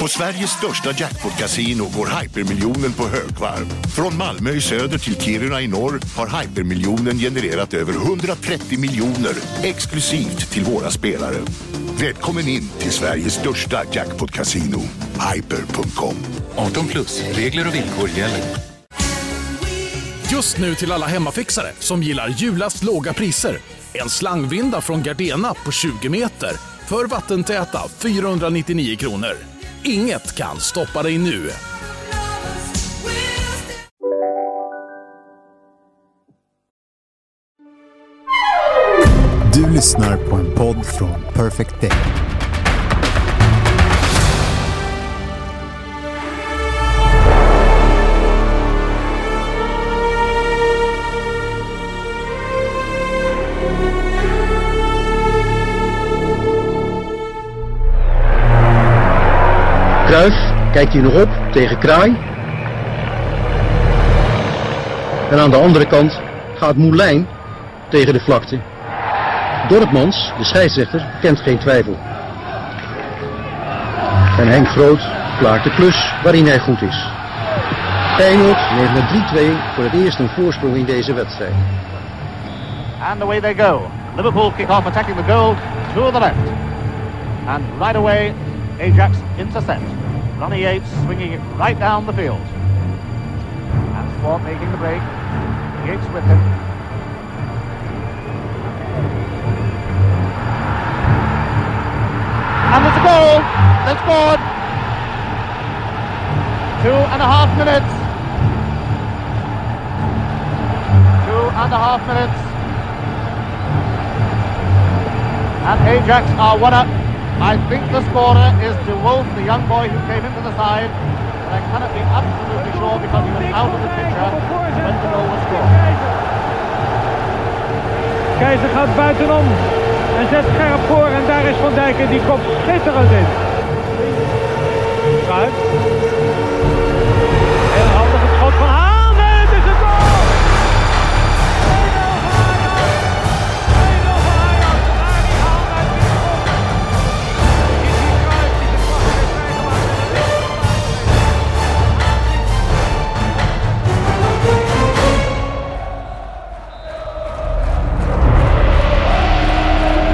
På Sveriges största jackpot-kasino går hypermiljonen på högvarv. Från Malmö i söder till Kiruna i norr har hypermiljonen genererat över 130 miljoner exklusivt till våra spelare. Välkommen in till Sveriges största jackpot-kasino, hyper.com. 18 plus, regler och villkor gäller. Just nu till alla hemmafixare som gillar julast låga priser. En slangvinda från Gardena på 20 meter för vattentäta 499 kronor. Inget kan stoppa dig nu. Du lyssnar på en podd från Perfect Day. Kruif kijkt hier nog op tegen Kraai. En aan de andere kant gaat Moulijn tegen de vlakte. Dorpmans, de scheidsrechter, kent geen twijfel. En Henk Groot klaart de klus waarin hij goed is. Feyenoord neemt met 3-2 voor het eerst een voorsprong in deze wedstrijd. And away they go. Liverpool kick off attacking the goal to the left. And right away, Ajax intercept. Ronnie Yates swinging it right down the field. And Swart making the break. Yates with him. And there's a goal. They've scored. Two and a half minutes. Two and a half minutes. And Ajax are one up. I think the scorer is De Wolf, the young boy who came into the side. But I cannot be absolutely sure because he was out of the picture when the was. Keizer gaat buitenom en zet scherp voor en daar is Van Dijk en die komt schitterend in. Kruijf.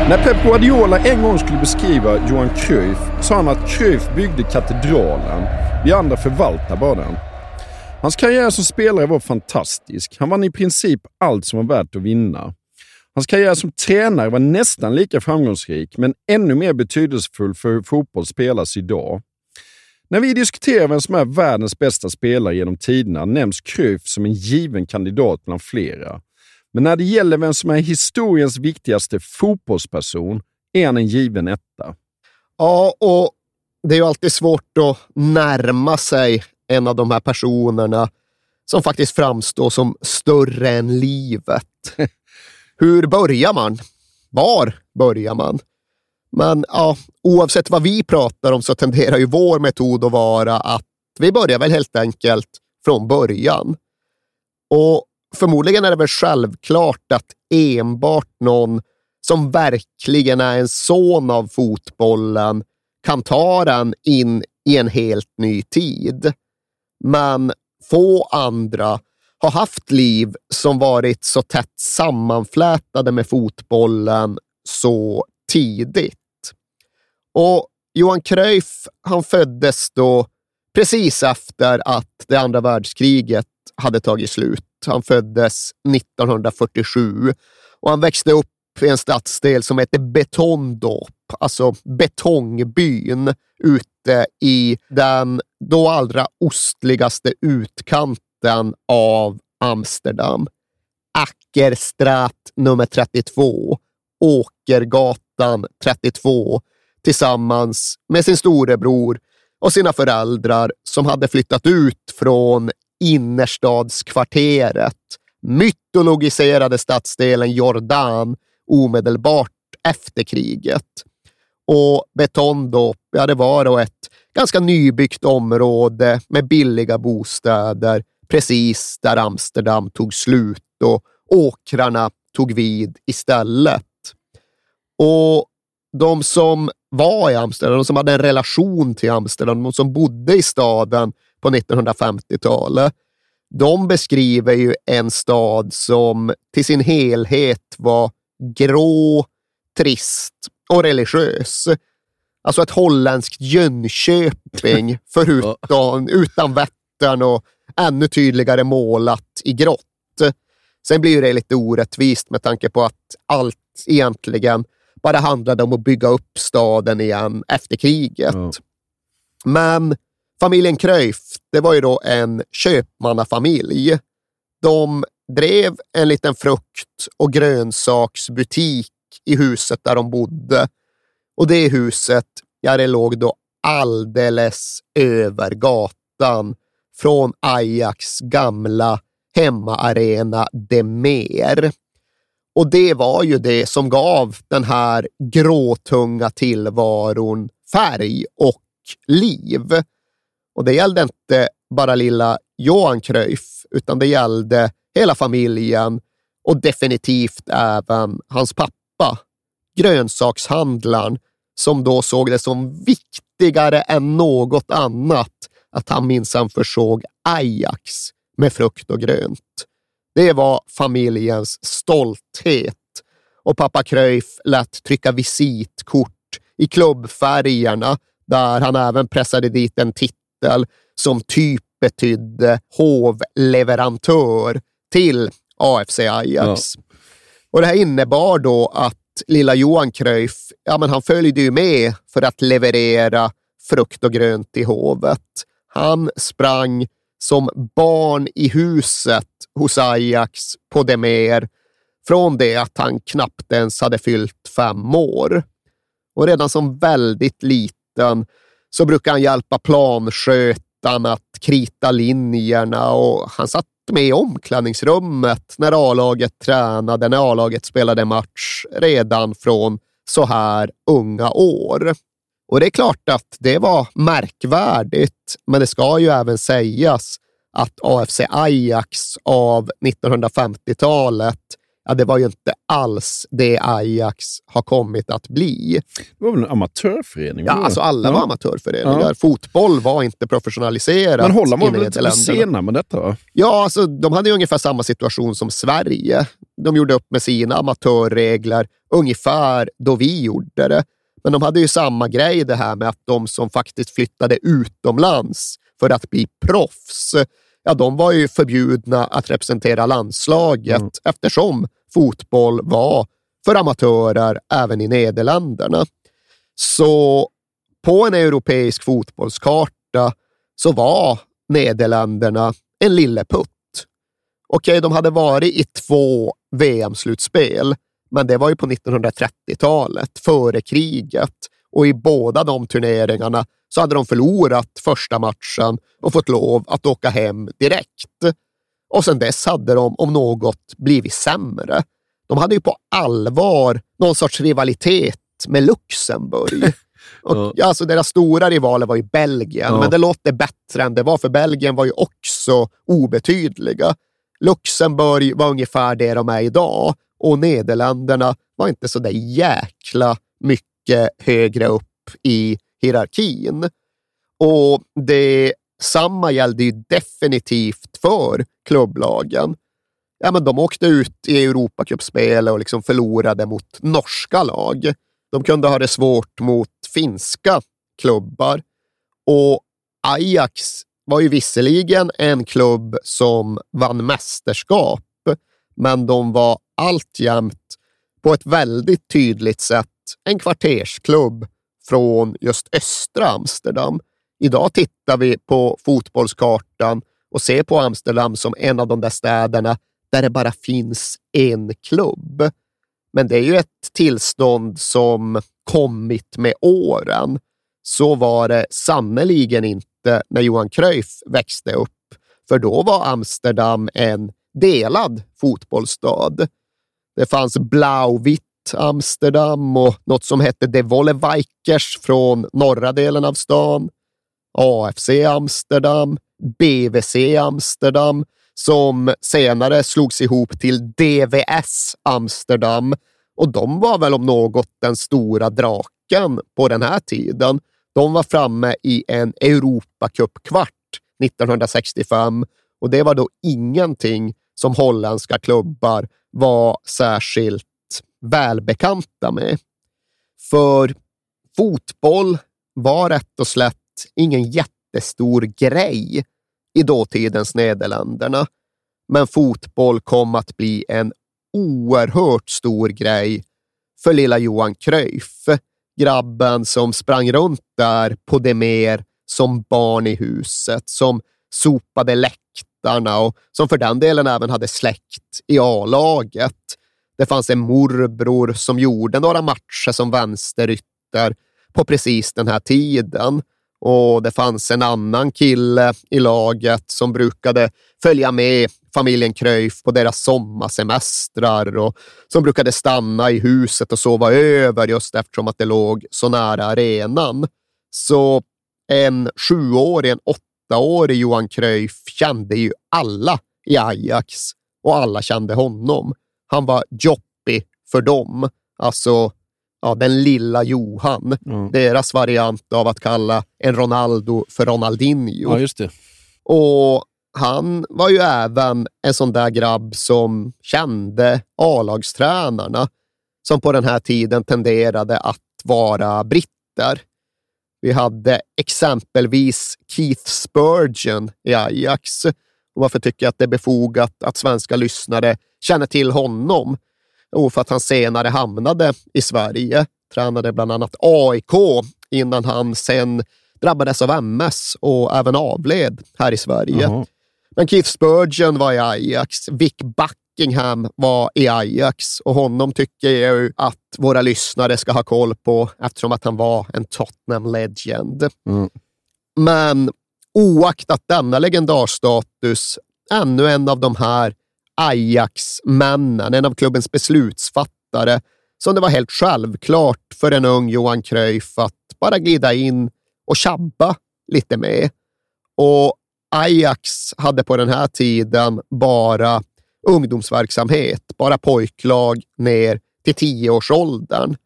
När Pep Guardiola en gång skulle beskriva Johan Cruyff sa han att Cruyff byggde katedralen. Vi andra förvaltar bara den. Hans karriär som spelare var fantastisk. Han vann i princip allt som var värt att vinna. Hans karriär som tränare var nästan lika framgångsrik, men ännu mer betydelsefull för hur fotboll spelas idag. När vi diskuterar vem som är världens bästa spelare genom tiderna nämns Cruyff som en given kandidat bland flera. Men när det gäller vem som är historiens viktigaste fotbollsperson är han en given etta. Ja, och det är ju alltid svårt att närma sig en av de här personerna som faktiskt framstår som större än livet. Hur börjar man? Var börjar man? Men ja, oavsett vad vi pratar om så tenderar ju vår metod att vara att vi börjar väl helt enkelt från början. Och förmodligen är det väl självklart att enbart någon som verkligen är en son av fotbollen kan ta den in i en helt ny tid. Men få andra har haft liv som varit så tätt sammanflätade med fotbollen så tidigt. Och Johan Cruyff, han föddes då precis efter att det andra världskriget hade tagit slut. Han föddes 1947 och han växte upp i en stadsdel som heter Betondorp, alltså betongbyn ute i den då allra ostligaste utkanten av Amsterdam. Ackerstraat nummer 32, Åkergatan 32, tillsammans med sin storebror och sina föräldrar som hade flyttat ut från innerstadskvarteret, mytologiserade stadsdelen Jordan omedelbart efter kriget. Och Betondo ja, det var då ett ganska nybyggt område med billiga bostäder precis där Amsterdam tog slut och åkrarna tog vid istället. Och de som var i Amsterdam, de som hade en relation till Amsterdam, de som bodde i staden på 1950-talet, de beskriver ju en stad som till sin helhet var grå, trist och religiös. Alltså ett holländskt Jönköping förutom, utan Vättern och ännu tydligare målat i grått. Sen blir det lite orättvist med tanke på att allt egentligen bara handlade om att bygga upp staden igen efter kriget. Ja. Men familjen Cruyff, det var ju då en köpmannafamilj. De drev en liten frukt och grönsaksbutik i huset där de bodde. Och det huset, ja, det låg då alldeles över gatan från Ajax gamla hemmaarena Demer. Och det var ju det som gav den här gråtunga tillvaron färg och liv. Och det gällde inte bara lilla Johan Cruyff, utan det gällde hela familjen och definitivt även hans pappa, grönsakshandlaren, som då såg det som viktigare än något annat att han minsann försåg Ajax med frukt och grönt. Det var familjens stolthet och pappa Cruyff lät trycka visitkort i klubbfärgerna där han även pressade dit en titel som typ betydde hovleverantör till AFC Ajax. Och Det här innebar då att lilla Johan Cruyff, ja, men han följde ju med för att leverera frukt och grönt i hovet. Han sprang som barn i huset hos Ajax på Demer från det att han knappt ens hade fyllt fem år. Och redan som väldigt liten så brukade han hjälpa planskötaren att krita linjerna och han satt med i omklädningsrummet när A-laget tränade, när A-laget spelade match redan från så här unga år. Och det är klart att det var märkvärdigt, men det ska ju även sägas att AFC Ajax av 1950-talet, ja, det var ju inte alls det Ajax har kommit att bli. Det var väl en amatörförening? Ja, var alltså alla var Ja. amatörföreningar. Ja. Fotboll var inte professionaliserat Men Holland var väl lite sena med detta? Ja, alltså, de hade ju ungefär samma situation som Sverige. De gjorde upp med sina amatörregler ungefär då vi gjorde det. Men de hade ju samma grej det här med att de som faktiskt flyttade utomlands för att bli proffs, ja, de var ju förbjudna att representera landslaget Mm. eftersom fotboll var för amatörer även i Nederländerna. Så på en europeisk fotbollskarta så var Nederländerna en lilleputt. Okej, de hade varit i två VM-slutspel, men det var ju på 1930-talet, före kriget. Och i båda de turneringarna så hade de förlorat första matchen och fått lov att åka hem direkt. Och sedan dess hade de, om något, blivit sämre. De hade ju på allvar någon sorts rivalitet med Luxemburg. Och, ja. alltså deras stora rivaler var ju Belgien, Ja. men det låter bättre än det var, för Belgien var ju också obetydliga. Luxemburg var ungefär det de är idag och Nederländerna var inte så där jäkla mycket högre upp i hierarkin. Och det samma gällde ju definitivt för klubblagen. Ja, men de åkte ut i Europacupspel och liksom förlorade mot norska lag. De kunde ha det svårt mot finska klubbar. Och Ajax var ju visserligen en klubb som vann mästerskap, men de var alltjämt på ett väldigt tydligt sätt en kvartersklubb från just östra Amsterdam. Idag tittar vi på fotbollskartan och ser på Amsterdam som en av de där städerna där det bara finns en klubb. Men det är ju ett tillstånd som kommit med åren. Så var det sannerligen inte när Johan Cruyff växte upp, för då var Amsterdam en delad fotbollsstad. Det fanns blauvitt Amsterdam och något som hette De Wollewijkers från norra delen av stan. AFC Amsterdam, BVC Amsterdam, som senare slogs ihop till DVS Amsterdam Och de var väl om något den stora draken på den här tiden. De var framme i en Europacup-kvart 1965 och det var då ingenting som holländska klubbar var särskilt välbekanta med. För fotboll var rätt och slätt ingen jättestor grej i dåtidens Nederländerna. Men fotboll kom att bli en oerhört stor grej för lilla Johan Cruyff. Grabben som sprang runt där på det mer som barn i huset, som sopade läktarna och som för den delen även hade släkt i A-laget. Det fanns en morbror som gjorde några matcher som vänsterytter på precis den här tiden. Och det fanns en annan kille i laget som brukade följa med familjen Cruyff på deras sommarsemestrar och som brukade stanna i huset och sova över just eftersom att det låg så nära arenan. Så en sjuårig, en åttaårig Johan Cruyff kände ju alla i Ajax och alla kände honom. Han var jobbig för dem, alltså ja, den lilla Johan. Mm. Deras variant av att kalla en Ronaldo för Ronaldinho. Ja, just det. Och han var ju även en sån där grabb som kände A-lagstränarna som på den här tiden tenderade att vara britter. Vi hade exempelvis Keith Spurgeon i Ajax. Och varför tycker jag att det är befogat att svenska lyssnare känner till honom? Jo, för att han senare hamnade i Sverige, tränade bland annat AIK innan han sen drabbades av MS och även avled här i Sverige. Jaha. Men Keith Spurgeon var i Ajax, Vic Buckingham var i Ajax och honom tycker jag att våra lyssnare ska ha koll på eftersom att han var en Tottenham legend. Mm. Men oaktat denna legendarstatus, ännu en av de här Ajax-männen, en av klubbens beslutsfattare, som det var helt självklart för en ung Johan Cruyff att bara glida in och tjabba lite med. Och Ajax hade på den här tiden bara ungdomsverksamhet, bara pojklag ner till tioårsåldern.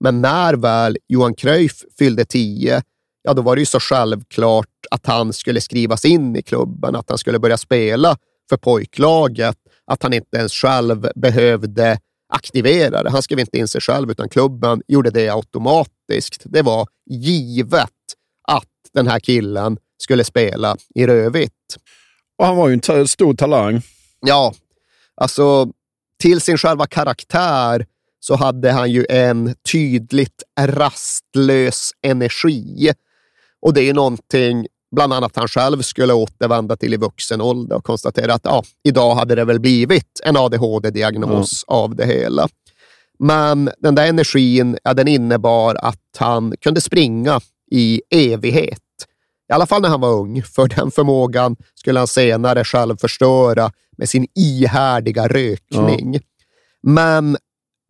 Men när väl Johan Cruyff fyllde tio, ja då var det ju så självklart att han skulle skrivas in i klubben, att han skulle börja spela för pojklaget, att han inte ens själv behövde aktivera det. Han skrev inte in sig själv, utan klubben gjorde det automatiskt. Det var givet att den här killen skulle spela i Rödvitt. Och han var ju en stor talang. Ja, alltså till sin själva karaktär så hade han ju en tydligt rastlös energi. Och det är någonting bland annat han själv skulle återvända till i vuxen ålder och konstatera att ja, idag hade det väl blivit en ADHD-diagnos av det hela. Men den där energin, ja, den innebar att han kunde springa i evighet. I alla fall när han var ung, för den förmågan skulle han senare själv förstöra med sin ihärdiga rökning. Men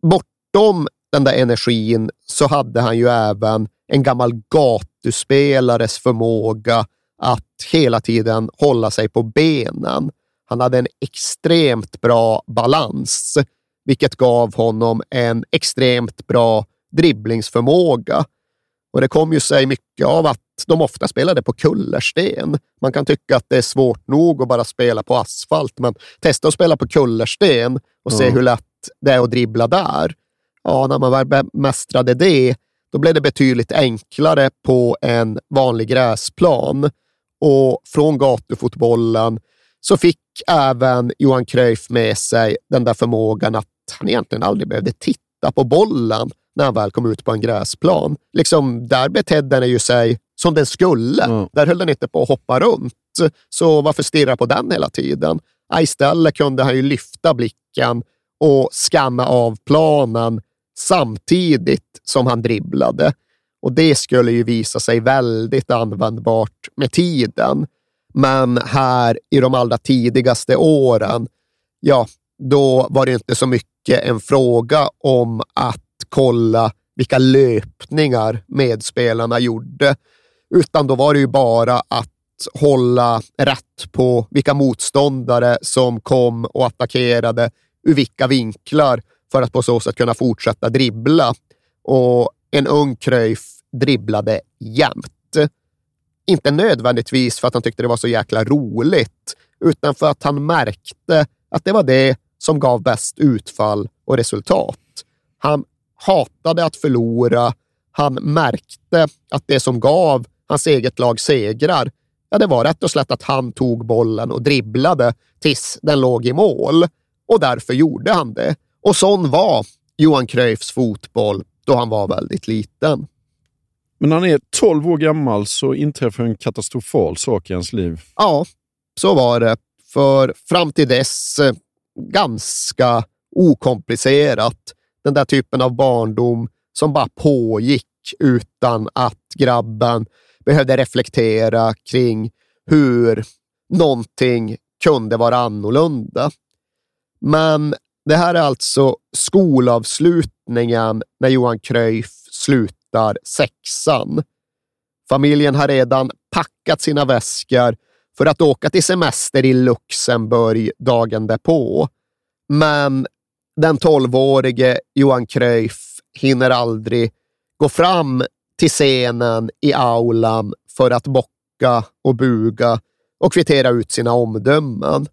bortom den där energin så hade han ju även en gammal gatuspelares förmåga att hela tiden hålla sig på benen. Han hade en extremt bra balans, vilket gav honom en extremt bra dribblingsförmåga. Och det kom ju sig mycket av att de ofta spelade på kullersten. Man kan tycka att det är svårt nog att bara spela på asfalt, men testa att spela på kullersten och se Ja. hur lätt det är att dribbla där. Ja, när man väl bemästrade det, då blev det betydligt enklare på en vanlig gräsplan. Och från gatufotbollen så fick även Johan Cruyff med sig den där förmågan att han egentligen aldrig behövde titta på bollen när han väl kom ut på en gräsplan. Liksom, där betedde den ju sig som den skulle. Mm. Där höll den inte på att hoppa runt. Så varför stirra på den hela tiden? Istället kunde han ju lyfta blicken och skanna av planen samtidigt som han dribblade. Och det skulle ju visa sig väldigt användbart med tiden. Men här i de allra tidigaste åren, ja, då var det inte så mycket en fråga om att kolla vilka löpningar medspelarna gjorde, utan då var det ju bara att hålla rätt på vilka motståndare som kom och attackerade ur vilka vinklar för att på så sätt kunna fortsätta dribbla. Och en ung Cruyff dribblade jämt. Inte nödvändigtvis för att han tyckte det var så jäkla roligt, utan för att han märkte att det var det som gav bäst utfall och resultat. Han hatade att förlora. Han märkte att det som gav hans eget lag segrar, ja, det var rätt och slätt att han tog bollen och dribblade tills den låg i mål. Och därför gjorde han det. Och sån var Johan Cruyffs fotboll då han var väldigt liten. Men när han är 12 år gammal så inträffar en katastrofal sak i hans liv. Ja, så var det. För fram till dess eh, ganska okomplicerat. Den där typen av barndom som bara pågick utan att grabben behövde reflektera kring hur någonting kunde vara annorlunda. Men det här är alltså skolavslutningen när Johan Cruyff slutar sexan. Familjen har redan packat sina väskor för att åka till semester i Luxemburg dagen därpå. Men den tolvårige Johan Cruyff hinner aldrig gå fram till scenen i aulan för att bocka och buga och kvittera ut sina omdömen.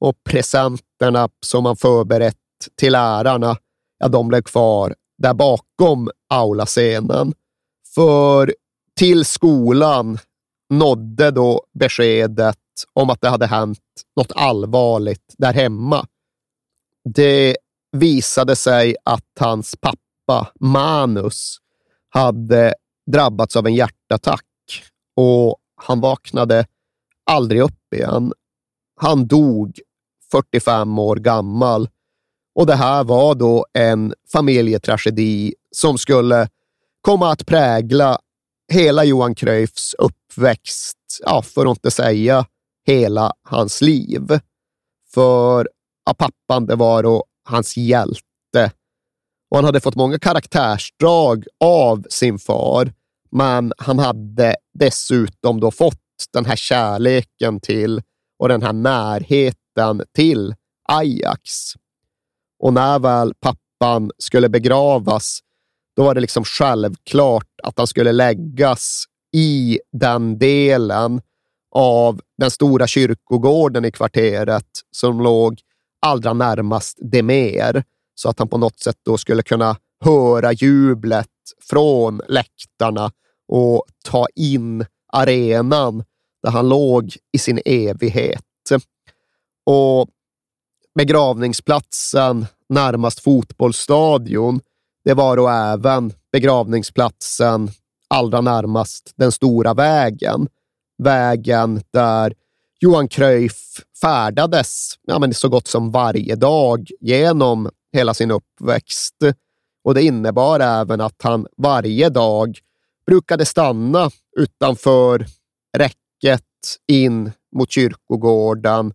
Och presenterna som man förberett till lärarna, ja, de blev kvar där bakom aulascenen. För till skolan nådde då beskedet om att det hade hänt något allvarligt där hemma. Det visade sig att hans pappa Manus hade drabbats av en hjärtattack och han vaknade aldrig upp igen. Han dog 45 år gammal och det här var då en familjetragedi som skulle komma att prägla hela Johan Cruyffs uppväxt, ja, för att inte säga hela hans liv. För ja, pappan, det var då hans hjälte. Och han hade fått många karaktärsdrag av sin far, men han hade dessutom då fått den här kärleken till och den här närheten till Ajax. Och när väl pappan skulle begravas, då var det liksom självklart att han skulle läggas i den delen av den stora kyrkogården i kvarteret som låg allra närmast Demer, så att han på något sätt då skulle kunna höra jublet från läktarna och ta in arenan där han låg i sin evighet. Och begravningsplatsen närmast fotbollsstadion, det var då även begravningsplatsen allra närmast den stora vägen. Vägen där Johan Cruyff färdades ja, men så gott som varje dag genom hela sin uppväxt. Och Det innebar även att han varje dag brukade stanna utanför räcket in mot kyrkogården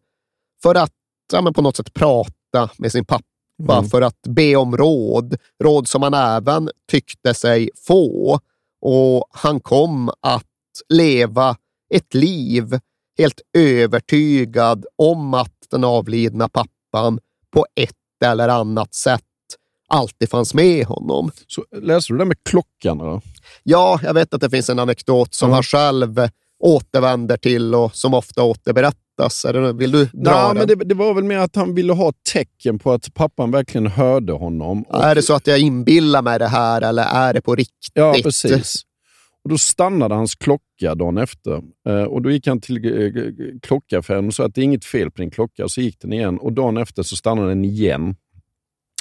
för att ja, men på något sätt prata med sin pappa, Mm. för att be om råd. Råd som han även tyckte sig få. Och han kom att leva ett liv helt övertygad om att den avlidna pappan på ett eller annat sätt alltid fanns med honom. Så läste du det med klockan? Då? Ja, jag vet att det finns en anekdot som han själv återvänder till och som ofta återberättas. Det, vill du dra Ja, den? men det, det var väl mer att han ville ha tecken på att pappan verkligen hörde honom. Och- Är det så att jag inbillar mig det här eller är det på riktigt? Ja, precis. Och Då stannade hans klocka dagen efter. Eh, och Då gick han till eh, klockaffären och sa att det är inget fel på din klocka. Så gick den igen och dagen efter så stannade den igen.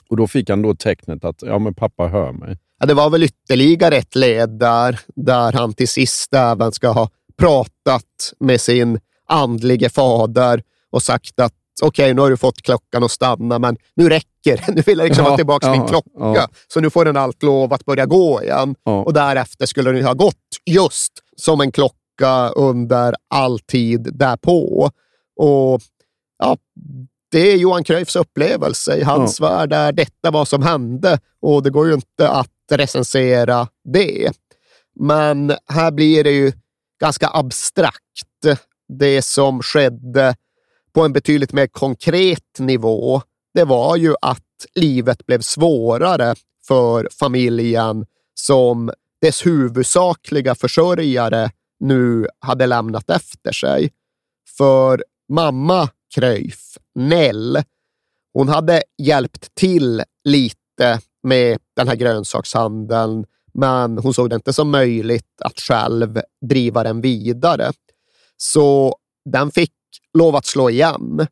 Och Då fick han då tecknet att ja, men pappa hör mig. Ja, det var väl ytterligare ett led där, där han till sist även ska ha pratat med sin andlige fader och sagt att okej, nu har du fått klockan att stanna, men nu räcker det. Nu vill jag liksom Ja, ha tillbaka ja, min klocka. ja. Så nu får den allt lov att börja gå igen. Ja. Och därefter skulle den ha gått just som en klocka under all tid därpå. Och ja, det är Johan Cruyffs upplevelse. I hans värld är detta vad som hände och det går ju inte att recensera det. Men här blir det ju ganska abstrakt. Det som skedde på en betydligt mer konkret nivå, det var ju att livet blev svårare för familjen som dess huvudsakliga försörjare nu hade lämnat efter sig. För mamma Kröjf, Nell, hon hade hjälpt till lite med den här grönsakshandeln, men hon såg det inte som möjligt att själv driva den vidare. Så den fick lov att slå igen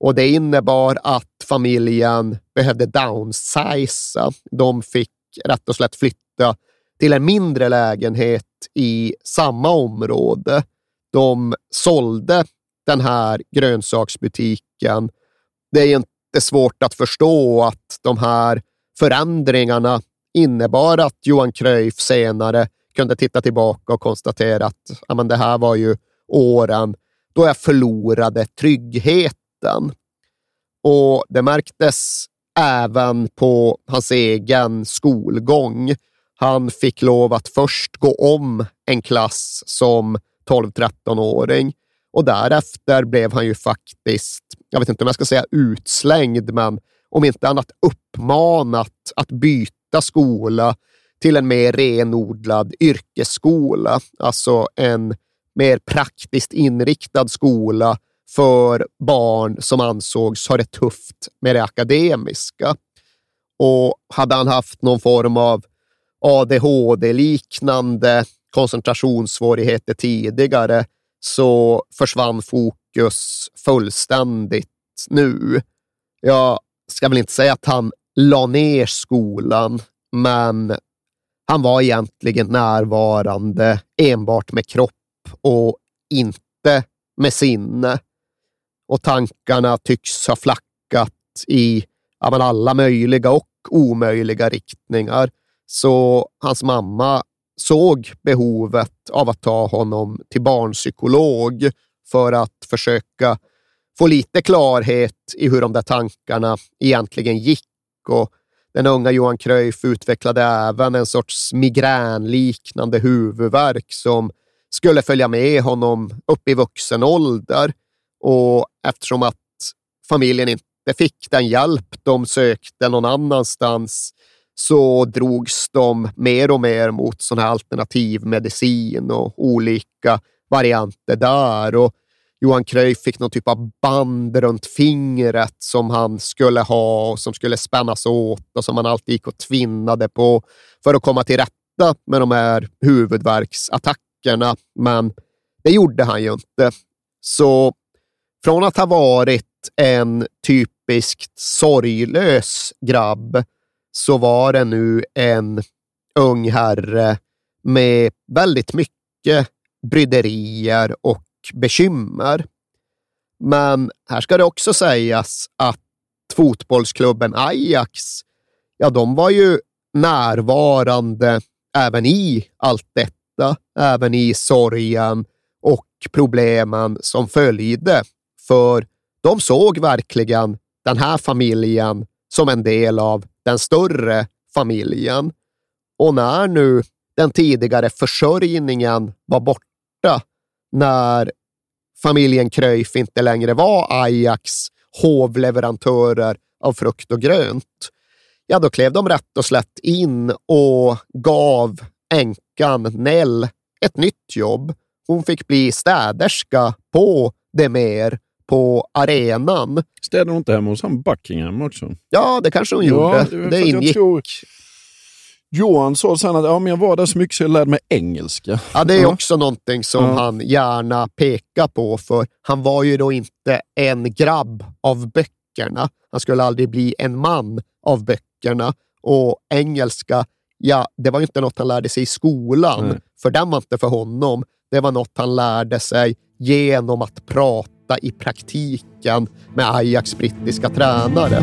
och det innebar att familjen behövde downsiza. De fick rätt och slätt flytta till en mindre lägenhet i samma område. De sålde den här grönsaksbutiken. Det är inte svårt att förstå att de här förändringarna innebar att Johan Cruyff senare kunde titta tillbaka och konstatera att ja, men det här var ju åren då jag förlorade tryggheten. Och det märktes även på hans egen skolgång. Han fick lov att först gå om en klass som 12-13-åring och därefter blev han ju faktiskt, jag vet inte om jag ska säga utslängd, men om inte annat uppmanat att byta skola till en mer renodlad yrkesskola, alltså en mer praktiskt inriktad skola för barn som ansågs ha det tufft med det akademiska. Och hade han haft någon form av ADHD-liknande koncentrationssvårigheter tidigare så försvann fokus fullständigt nu. Jag ska väl inte säga att han la ner skolan, men han var egentligen närvarande enbart med kropp och inte med sinne. Och tankarna tycks ha flackat i ja, men alla möjliga och omöjliga riktningar. Så hans mamma såg behovet av att ta honom till barnpsykolog för att försöka få lite klarhet i hur de där tankarna egentligen gick. Och den unga Johan Cruyff utvecklade även en sorts migränliknande huvudvärk som skulle följa med honom upp i vuxen ålder. Och eftersom att familjen inte fick den hjälp de sökte någon annanstans så drogs de mer och mer mot sån här alternativmedicin och olika varianter där. Och Johan Cruyff fick någon typ av band runt fingret som han skulle ha och som skulle spännas åt och som han alltid gick och tvinnade på för att komma till rätta med de här huvudvärksattackerna. Men det gjorde han ju inte. Så från att ha varit en typiskt sorglös grabb så var det nu en ung herre med väldigt mycket bryderier och bekymmer. Men här ska det också sägas att fotbollsklubben Ajax, ja, de var ju närvarande även i allt detta, även i sorgen och problemen som följde. För de såg verkligen den här familjen som en del av den större familjen. Och när nu den tidigare försörjningen var borta, när familjen Cruyff inte längre var Ajax hovleverantörer av frukt och grönt, ja, då klev de rätt och slätt in och gav änkan Nell ett nytt jobb. Hon fick bli städerska på Demer på arenan. Städade hon inte hemma hos han Buckingham också? Ja, det kanske hon Ja, gjorde. det- Det ingick. tror- Johan sa sen att ja, men jag var där så mycket så jag lärde mig engelska. Ja, det är också någonting som Ja. han gärna pekar på, för han var ju då inte en grabb av böckerna. Han skulle aldrig bli en man av böckerna. Och engelska, ja, det var ju inte något han lärde sig i skolan, Nej. för den var inte för honom. Det var något han lärde sig genom att prata i praktiken med Ajax brittiska tränare.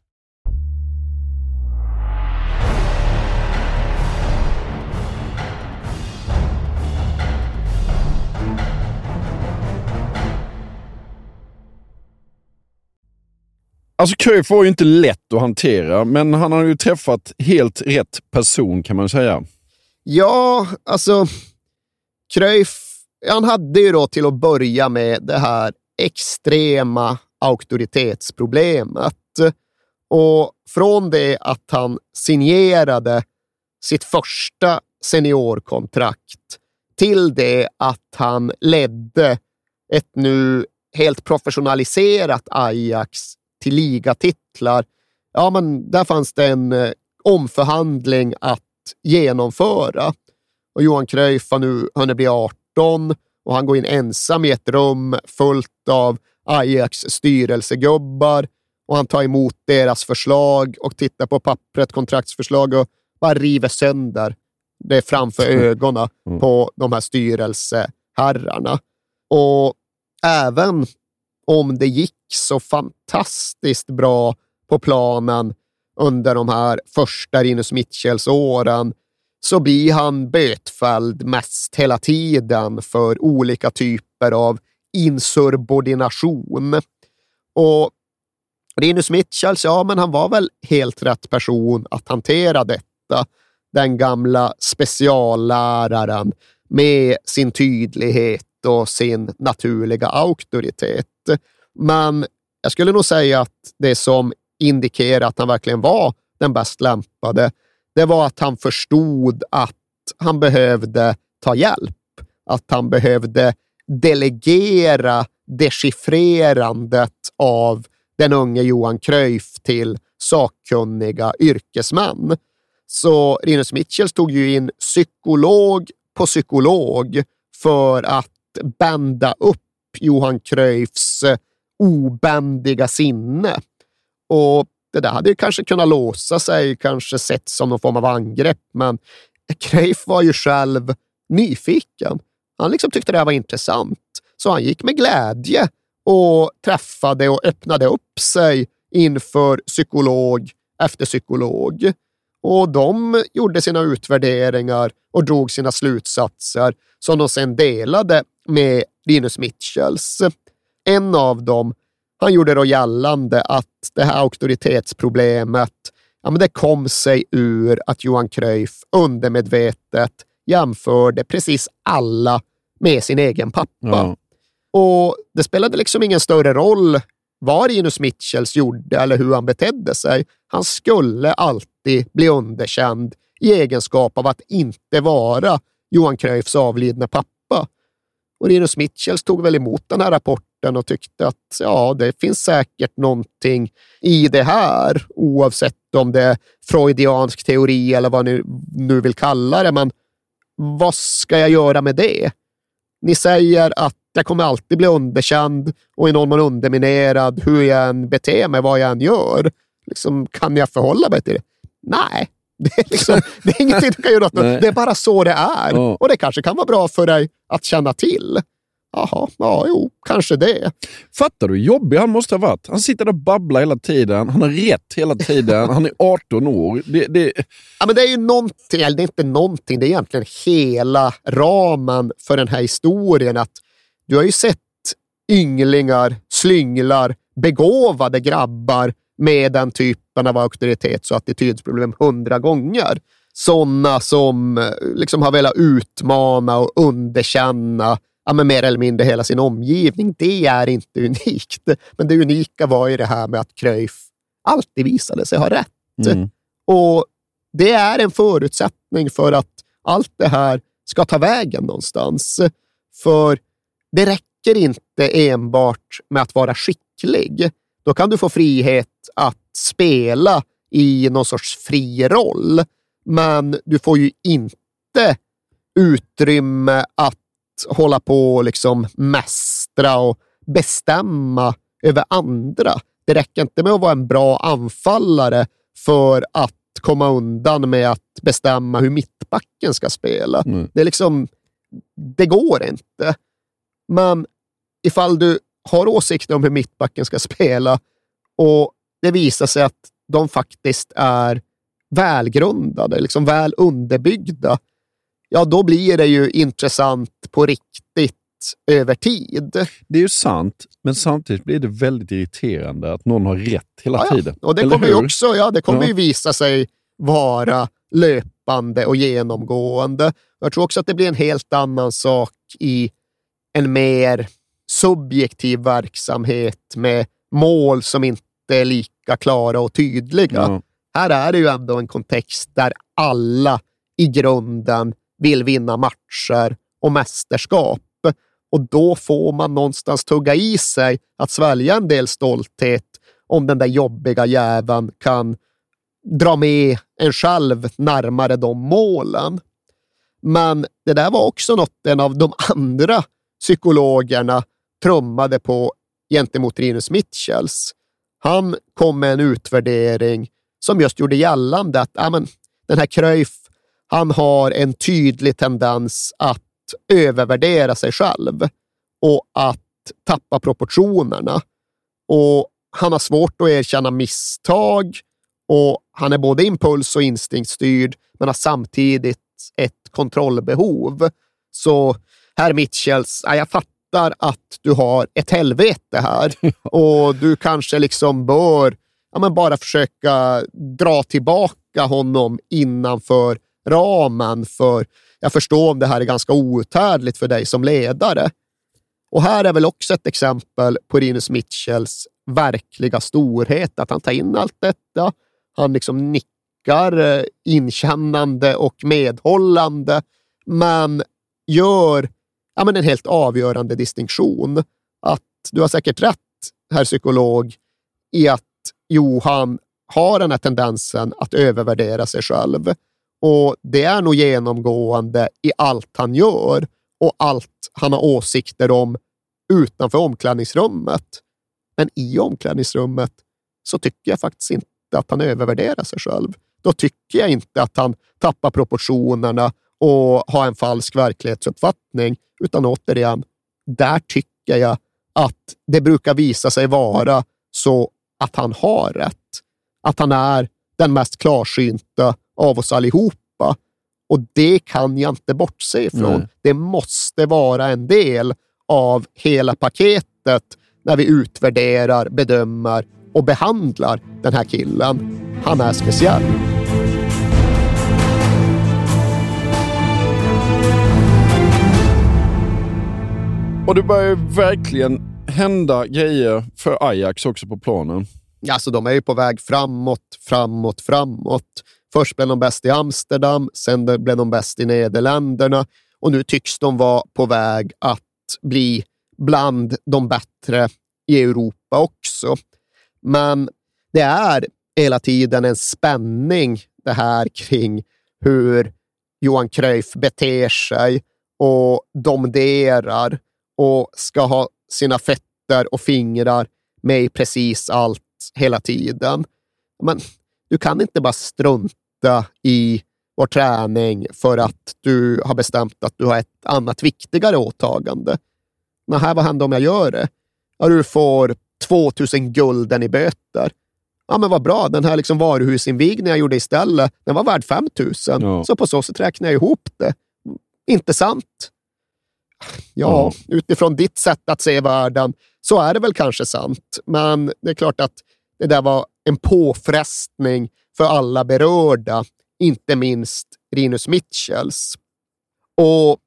Alltså Cruyff var ju inte lätt att hantera, men han har ju träffat helt rätt person kan man säga. Ja, alltså Cruyff, han hade ju då till att börja med det här extrema auktoritetsproblemet. Och från det att han signerade sitt första seniorkontrakt till det att han ledde ett nu helt professionaliserat Ajax till ligatitlar. Ja, men där fanns det en eh, omförhandling att genomföra. Och Johan Cruyff har nu hunnit bli 18 och han går in ensam i ett rum fullt av Ajax styrelsegubbar och han tar emot deras förslag och tittar på pappret, kontraktsförslag och bara river sönder det framför ögonen på de här styrelseherrarna. Och även om det gick så fantastiskt bra på planen under de här första Rinus Mitchells åren så blir han bötfälld mest hela tiden för olika typer av insubordination. Och Rinus Mitchells, ja, men han var väl helt rätt person att hantera detta. Den gamla specialläraren med sin tydlighet och sin naturliga auktoritet. Men jag skulle nog säga att det som indikerar att han verkligen var den bäst lämpade, det var att han förstod att han behövde ta hjälp. Att han behövde delegera dechiffrerandet av den unge Johan Cruyff till sakkunniga yrkesmän. Så Rinus Mitchells tog ju in psykolog på psykolog för att bända upp Johan Cruyffs eh, obändiga sinne. Och det där hade ju kanske kunnat låsa sig, kanske sett som någon form av angrepp, men Cruyff var ju själv nyfiken. Han liksom tyckte det här var intressant, så han gick med glädje och träffade och öppnade upp sig inför psykolog efter psykolog. Och de gjorde sina utvärderingar och drog sina slutsatser som de sedan delade med Linus Mitchells. En av dem, han gjorde då gällande att det här auktoritetsproblemet, ja, men det kom sig ur att Johan Cruyff undermedvetet jämförde precis alla med sin egen pappa. Ja. Och det spelade liksom ingen större roll vad Rinus Mitchells gjorde eller hur han betedde sig. Han skulle alltid bli underkänd i egenskap av att inte vara Johan Cruyffs avlidne pappa. Och Rinus Mitchells tog väl emot den här rapporten och tyckte att ja, det finns säkert någonting i det här, oavsett om det är freudiansk teori eller vad ni nu vill kalla det. Men vad ska jag göra med det? Ni säger att jag kommer alltid bli underkänd och i någon mån underminerad hur jag än beter mig, vad jag än gör. Liksom, kan jag förhålla mig till det? Nej, det är, liksom, det är ingenting du kan göra åt. Det är bara så det är. Ja. Och det kanske kan vara bra för dig att känna till. Jaha, ja, jo, kanske det. Fattar du hur jobbig han måste ha varit? Han sitter där och babblar hela tiden. Han har rätt hela tiden. Han är 18 år. Det, det... Ja, men det är ju någonting, eller det är inte någonting, det är egentligen hela ramen för den här historien. Att du har ju sett ynglingar, slynglar, begåvade grabbar med den typen av auktoritets och attitydsproblem hundra gånger. Sådana som eh, liksom har velat utmana och underkänna ja, men mer eller mindre hela sin omgivning. Det är inte unikt. Men det unika var ju det här med att Cruyff alltid visade sig ha rätt. Mm. Och det är en förutsättning för att allt det här ska ta vägen någonstans. För det räcker inte enbart med att vara skicklig. Då kan du få frihet att spela i någon sorts fri roll. Men du får ju inte utrymme att hålla på och liksom mästra och bestämma över andra. Det räcker inte med att vara en bra anfallare för att komma undan med att bestämma hur mittbacken ska spela. Mm. Det är liksom, det går inte. Men ifall du har åsikter om hur mittbacken ska spela och det visar sig att de faktiskt är välgrundade, liksom väl underbyggda, ja då blir det ju intressant på riktigt över tid. Det är ju sant, men samtidigt blir det väldigt irriterande att någon har rätt hela Ja, ja. tiden. Och det Eller kommer ju också ja, det kommer Ja. ju visa sig vara löpande och genomgående. Jag tror också att det blir en helt annan sak i en mer subjektiv verksamhet med mål som inte är lika klara och tydliga. Ja. Här är det ju ändå en kontext där alla i grunden vill vinna matcher och mästerskap. Och då får man någonstans tugga i sig att svälja en del stolthet om den där jobbiga jäveln kan dra med en själv närmare de målen. Men det där var också något en av de andra psykologerna trummade på gentemot Rinus Mitchells. Han kom med en utvärdering som just gjorde gällande att amen, den här Cruyff, han har en tydlig tendens att övervärdera sig själv och att tappa proportionerna. Och han har svårt att erkänna misstag och han är både impuls och instinktstyrd, men har samtidigt ett kontrollbehov. Så herr Mitchells, jag fattar att du har ett helvete här och du kanske liksom bör ja, men bara försöka dra tillbaka honom innanför ramen. För jag förstår om det här är ganska outhärdligt för dig som ledare. Och här är väl också ett exempel på Rinus Mitchells verkliga storhet, att han tar in allt detta. Han liksom nickar eh, inkännande och medhållande, men gör ja, men en helt avgörande distinktion. Att du har säkert rätt, herr psykolog, i att Johan har den här tendensen att övervärdera sig själv. Och det är nog genomgående i allt han gör och allt han har åsikter om utanför omklädningsrummet. Men i omklädningsrummet så tycker jag faktiskt inte att han övervärderar sig själv. Då tycker jag inte att han tappar proportionerna och har en falsk verklighetsuppfattning, utan återigen, där tycker jag att det brukar visa sig vara så att han har rätt. Att han är den mest klarsynta av oss allihopa. Och det kan jag inte bortse ifrån. Nej. Det måste vara en del av hela paketet när vi utvärderar, bedömer och behandlar den här killen. Han är speciell. Och det börjar ju verkligen hända grejer för Ajax också på planen. Alltså, de är ju på väg framåt, framåt, framåt. Först blev de bäst i Amsterdam, sen blev de bäst i Nederländerna och nu tycks de vara på väg att bli bland de bättre i Europa också. Men det är hela tiden en spänning det här kring hur Johan Cruyff beter sig och domderar och ska ha sina fötter och fingrar med i precis allt hela tiden. Men du kan inte bara strunta i vår träning för att du har bestämt att du har ett annat viktigare åtagande. Nähä, vad händer om jag gör det? Ja, du får 2000 gulden i böter. Ja, men vad bra. Den här liksom varuhusinvigningen jag gjorde istället, den var värd 5000. Ja. Så på så sätt räknar jag ihop det. Inte sant? Ja, mm. utifrån ditt sätt att se världen så är det väl kanske sant. Men det är klart att det där var en påfrestning för alla berörda, inte minst Rinus Mitchells. Och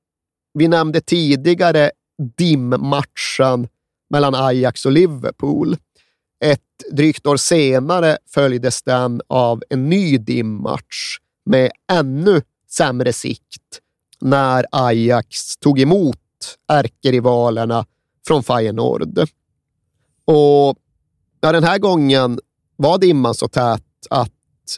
vi nämnde tidigare dimmatchen mellan Ajax och Liverpool. Ett drygt år senare följdes den av en ny dimmatch med ännu sämre sikt när Ajax tog emot ärkerivalerna från Feyenoord. Och ja, den här gången var dimman så tät att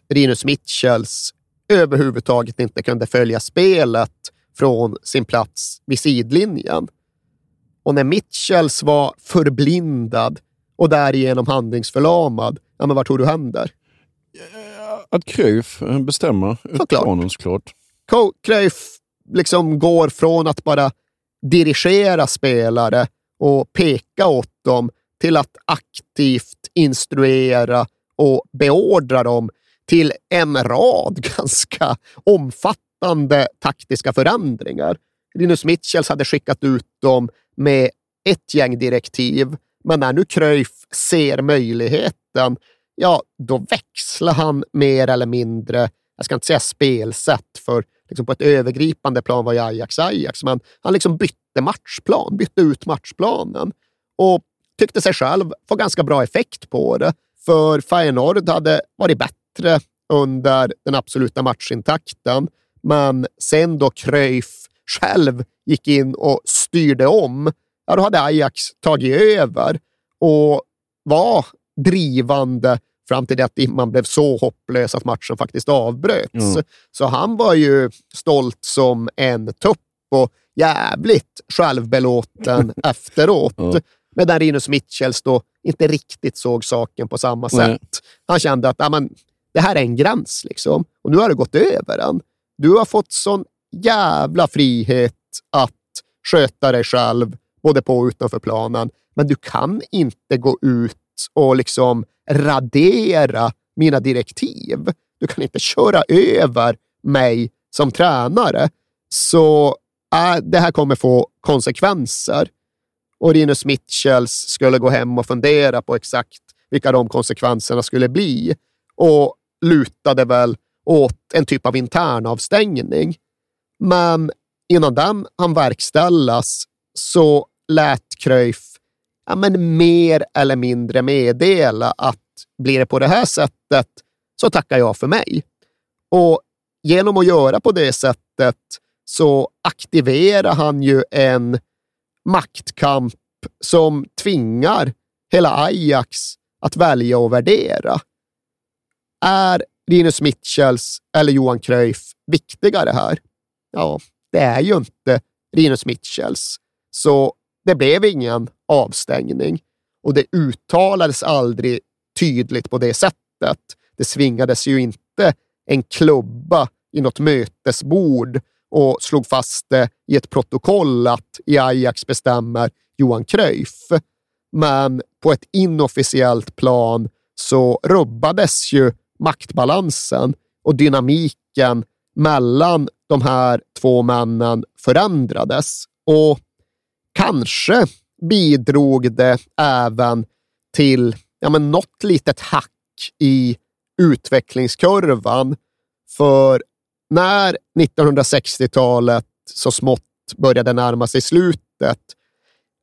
Rinus Mitchells överhuvudtaget inte kunde följa spelet från sin plats vid sidlinjen. Och när Mitchells var förblindad och därigenom handlingsförlamad, ja, men vart tror du händer? Att Cruyff bestämmer planen såklart. Cruyff liksom går från att bara dirigera spelare och peka åt dem till att aktivt instruera och beordra dem till en rad ganska omfattande taktiska förändringar. Linus Mitchells hade skickat ut dem med ett gäng direktiv, men när nu Cruyff ser möjligheten, ja, då växlar han mer eller mindre, jag ska inte säga spelsätt, för liksom på ett övergripande plan var ju Ajax Ajax, men han liksom bytte matchplan, bytte ut matchplanen och tyckte sig själv få ganska bra effekt på det. För Feyenoord hade varit bättre under den absoluta matchintakten, men sen då Cruyff själv gick in och styrde om, ja, då hade Ajax tagit över och var drivande fram till det att man blev så hopplös att matchen faktiskt avbröts. Mm. Så han var ju stolt som en tupp och jävligt självbelåten efteråt. Mm. Medan Rinus Mitchells då inte riktigt såg saken på samma sätt. Mm. Han kände att ja, men, det här är en gräns liksom. och nu har du gått över den. Du har fått sån jävla frihet att sköta dig själv, både på och utanför planen. Men du kan inte gå ut och liksom radera mina direktiv. Du kan inte köra över mig som tränare. Så äh, det här kommer få konsekvenser. Och Rinus Mitchells skulle gå hem och fundera på exakt vilka de konsekvenserna skulle bli och lutade väl åt en typ av intern avstängning. Men innan den han verkställas så lät Cruyff ja, men mer eller mindre meddela att blir det på det här sättet så tackar jag för mig. Och genom att göra på det sättet så aktiverar han ju en maktkamp som tvingar hela Ajax att välja och värdera. Är Linus Mitchells eller Johan Cruyff viktigare här? Ja, det är ju inte Linus Mitchells. Så det blev ingen avstängning och det uttalades aldrig tydligt på det sättet. Det svingades ju inte en klubba i något mötesbord och slog fast det i ett protokoll att i Ajax bestämmer Johan Cruyff. Men på ett inofficiellt plan så rubbades ju maktbalansen och dynamiken mellan de här två männen förändrades. Och kanske bidrog det även till ja, men något litet hack i utvecklingskurvan. För när 1960-talet så smått började närma sig slutet,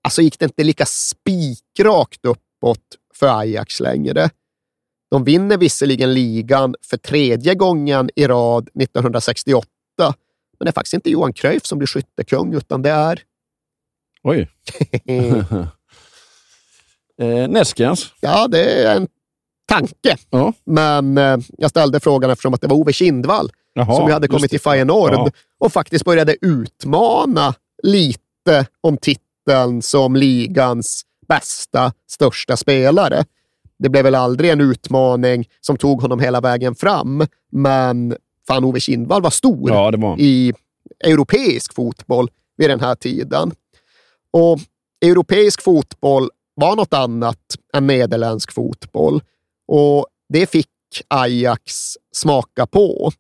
alltså gick det inte lika spikrakt uppåt för Ajax längre. De vinner visserligen ligan för tredje gången i rad 1968, men det är faktiskt inte Johan Cruyff som blir skyttekung, utan det är... Oj. eh, Neskens. Ja, det är en tanke. Ja. Men eh, jag ställde frågan eftersom att det var Ove Kindvall Jaha, som ju hade kommit till Feyenoord Ja. och faktiskt började utmana lite om titeln som ligans bästa, största spelare. Det blev väl aldrig en utmaning som tog honom hela vägen fram, men fan Ove Kindvall var stor Ja, var i europeisk fotboll vid den här tiden. Och europeisk fotboll var något annat än nederländsk fotboll. Och det fick Ajax smaka på.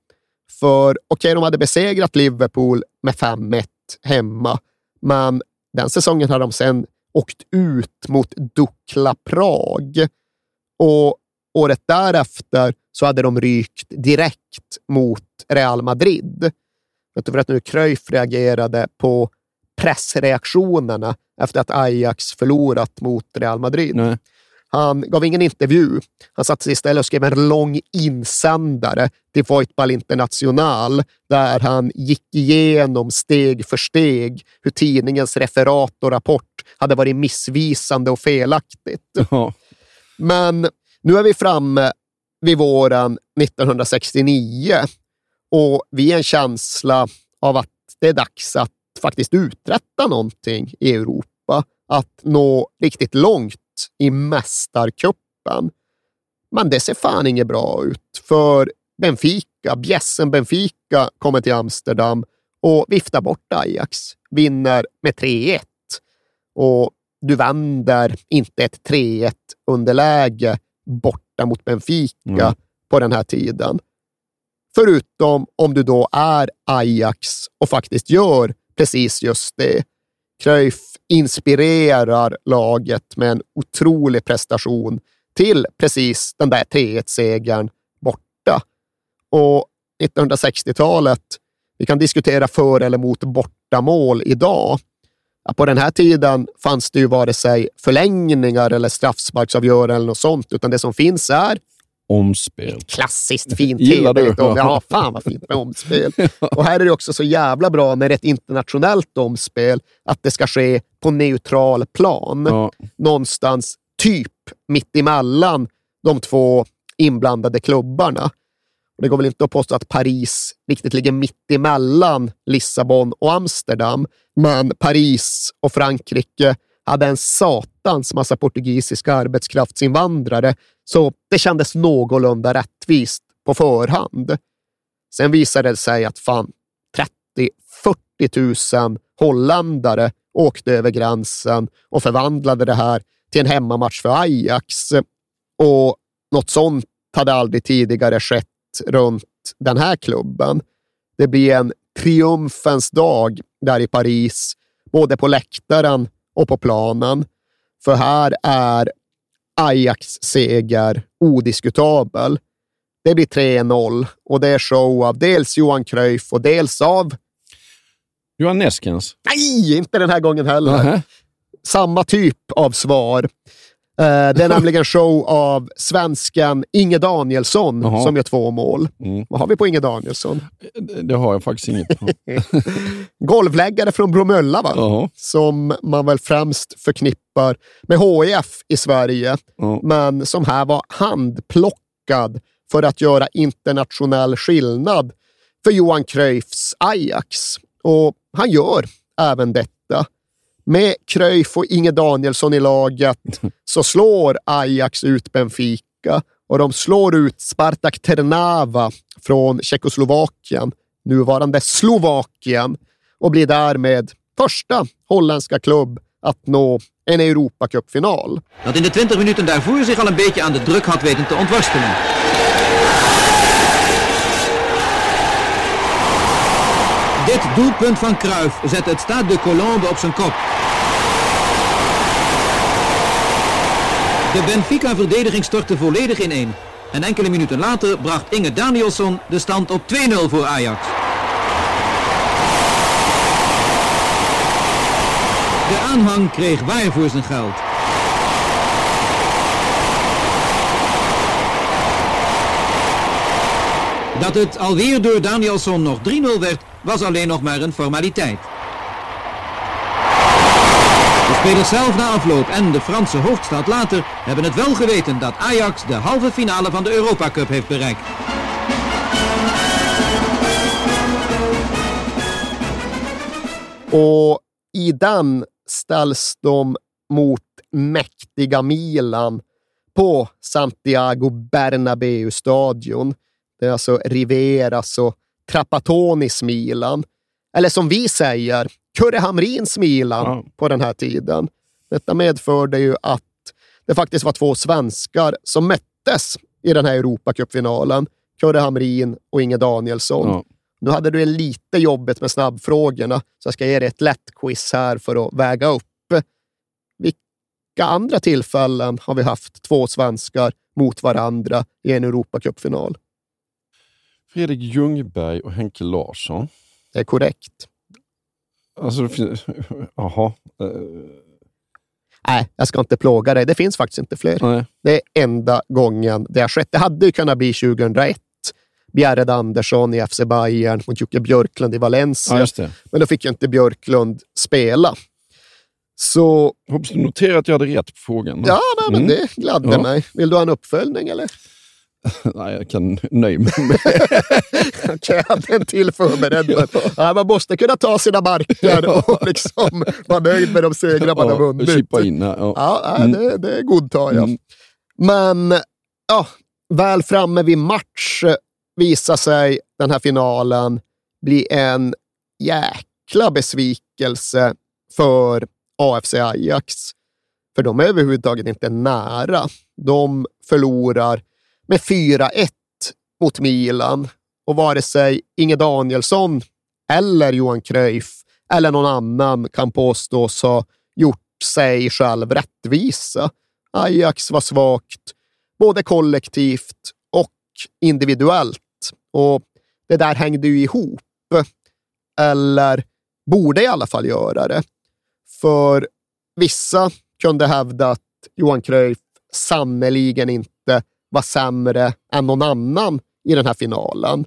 För okej, de hade besegrat Liverpool med 5-1 hemma, men den säsongen hade de sen åkt ut mot Dukla Prag. Och året därefter så hade de rykt direkt mot Real Madrid. Vet du för att nu Cruyff reagerade på pressreaktionerna efter att Ajax förlorat mot Real Madrid. Nej. Han gav ingen intervju. Han satte sig istället och skrev en lång insändare till Voetbal International där han gick igenom steg för steg hur tidningens referat och rapport hade varit missvisande och felaktigt. Ja. Men nu är vi framme vid våren 1969 och vi är en känsla av att det är dags att faktiskt uträtta någonting i Europa. Att nå riktigt långt i Mästarcupen. Men det ser fan inget bra ut, för Benfica, bjässen Benfica, kommer till Amsterdam och viftar bort Ajax. Vinner med 3-1. Och du vänder inte ett 3-1 underläge borta mot Benfica Mm. på den här tiden. Förutom om du då är Ajax och faktiskt gör precis just det. Cruyff inspirerar laget med en otrolig prestation till precis den där 3-1-segern borta. Och 1960-talet, vi kan diskutera för eller mot bortamål idag. Ja, på den här tiden fanns det ju vare sig förlängningar eller straffsparksavgörande eller något sånt, utan det som finns är Omspel. klassiskt fint Gillar du? om- Ja, fan vad fint med omspel. Och här är det också så jävla bra är ett internationellt omspel, att det ska ske på neutral plan. Ja. Någonstans typ mitt emellan de två inblandade klubbarna. Det går väl inte att påstå att Paris riktigt ligger mitt emellan Lissabon och Amsterdam, men Paris och Frankrike hade en satans massa portugisiska arbetskraftsinvandrare, så det kändes någorlunda rättvist på förhand. Sen visade det sig att fan 30-40 000 holländare åkte över gränsen och förvandlade det här till en hemmamatch för Ajax. Och något sånt hade aldrig tidigare skett runt den här klubben. Det blir en triumfens dag där i Paris, både på läktaren och på planen. För här är Ajax seger odiskutabel. Det blir 3-0 och det är show av dels Johan Cruyff och dels av... Johan Neskens. Nej, inte den här gången heller. Nähä. Samma typ av svar. Eh, Det är nämligen show av svensken Inge Danielsson Jaha. som gör två mål. Mm. Vad har vi på Inge Danielsson? Det, det har jag faktiskt inget på. Golvläggare från Bromölla, va? Jaha. som man väl främst förknippar med HIF i Sverige, Ja. men som här var handplockad för att göra internationell skillnad för Johan Cruyffs Ajax. Och han gör även detta. Med Cruyff och Inge Danielsson i laget så slår Ajax ut Benfica och de slår ut Spartak Trnava från Tjeckoslovakien, nuvarande Slovakien, och blir därmed första holländska klubb att nå en Europacupfinal. dat in de 20 minuten daarvoor zich al een beetje aan de druk had weten te ontworstelen. Dit doelpunt van Cruijff zet het Stade de Colombe op zijn kop. De Benfica-verdediging stortte volledig ineen. En enkele minuten later bracht Inge Danielsson de stand op 2-0 voor Ajax. De aanhang kreeg waar voor zijn geld. Dat het alweer door Danielsson nog 3-0 werd, was alleen nog maar een formaliteit. spelers zelf na afloop en de Franse hoofdstad later hebben het wel geweten dat Ajax de halve finale van de Europa Cup heeft bereikt. Och i den ställs de mot mäktiga Milan på Santiago Bernabéu-stadion. Det är alltså Riveras och Trappatonis Milan. Eller som vi säger, Kurre Hamrins Milan Ja. på den här tiden. Detta medförde ju att det faktiskt var två svenskar som möttes i den här Europacupfinalen. Kurre Hamrin och Inge Danielsson. Ja. Nu hade du lite jobbet med snabbfrågorna, så jag ska ge dig ett lätt quiz här för att väga upp. Vilka andra tillfällen har vi haft två svenskar mot varandra i en Europacupfinal? Fredrik Ljungberg och Henke Larsson. Det är korrekt. Alltså. Jaha. Nej, jag ska inte plåga dig. Det finns faktiskt inte fler. nej. Det är enda gången det har skett. Det hade ju kunnat bli 2001. Bjärred Andersson i FC Bayern mot Jocke Björklund i Valencia. Ja. Men då fick ju inte Björklund spela. Så Hoppas du noterar att jag hade rätt på frågan. ja, nej, men Mm. det gladde Ja. mig. Vill du ha en uppföljning eller? Nej, jag kan nöja mig med Okej, jag hade en till förberedd. Men, ja, man måste kunna ta sina marker och liksom vara nöjd med de segrar man har Ja, vunnit. chippa in här. Ja. Ja, Mm. det, det godtar jag. Mm. Men ja, väl framme vid match visar sig den här finalen bli en jäkla besvikelse för AFC Ajax. För de är överhuvudtaget inte nära. De förlorar med 4-1 mot Milan och vare sig Inge Danielsson eller Johan Cruyff eller någon annan kan påstås ha gjort sig själv rättvisa. Ajax var svagt, både kollektivt och individuellt. Och det där hängde ju ihop. Eller borde i alla fall göra det. För vissa kunde hävda att Johan Cruyff sannerligen inte var sämre än någon annan i den här finalen.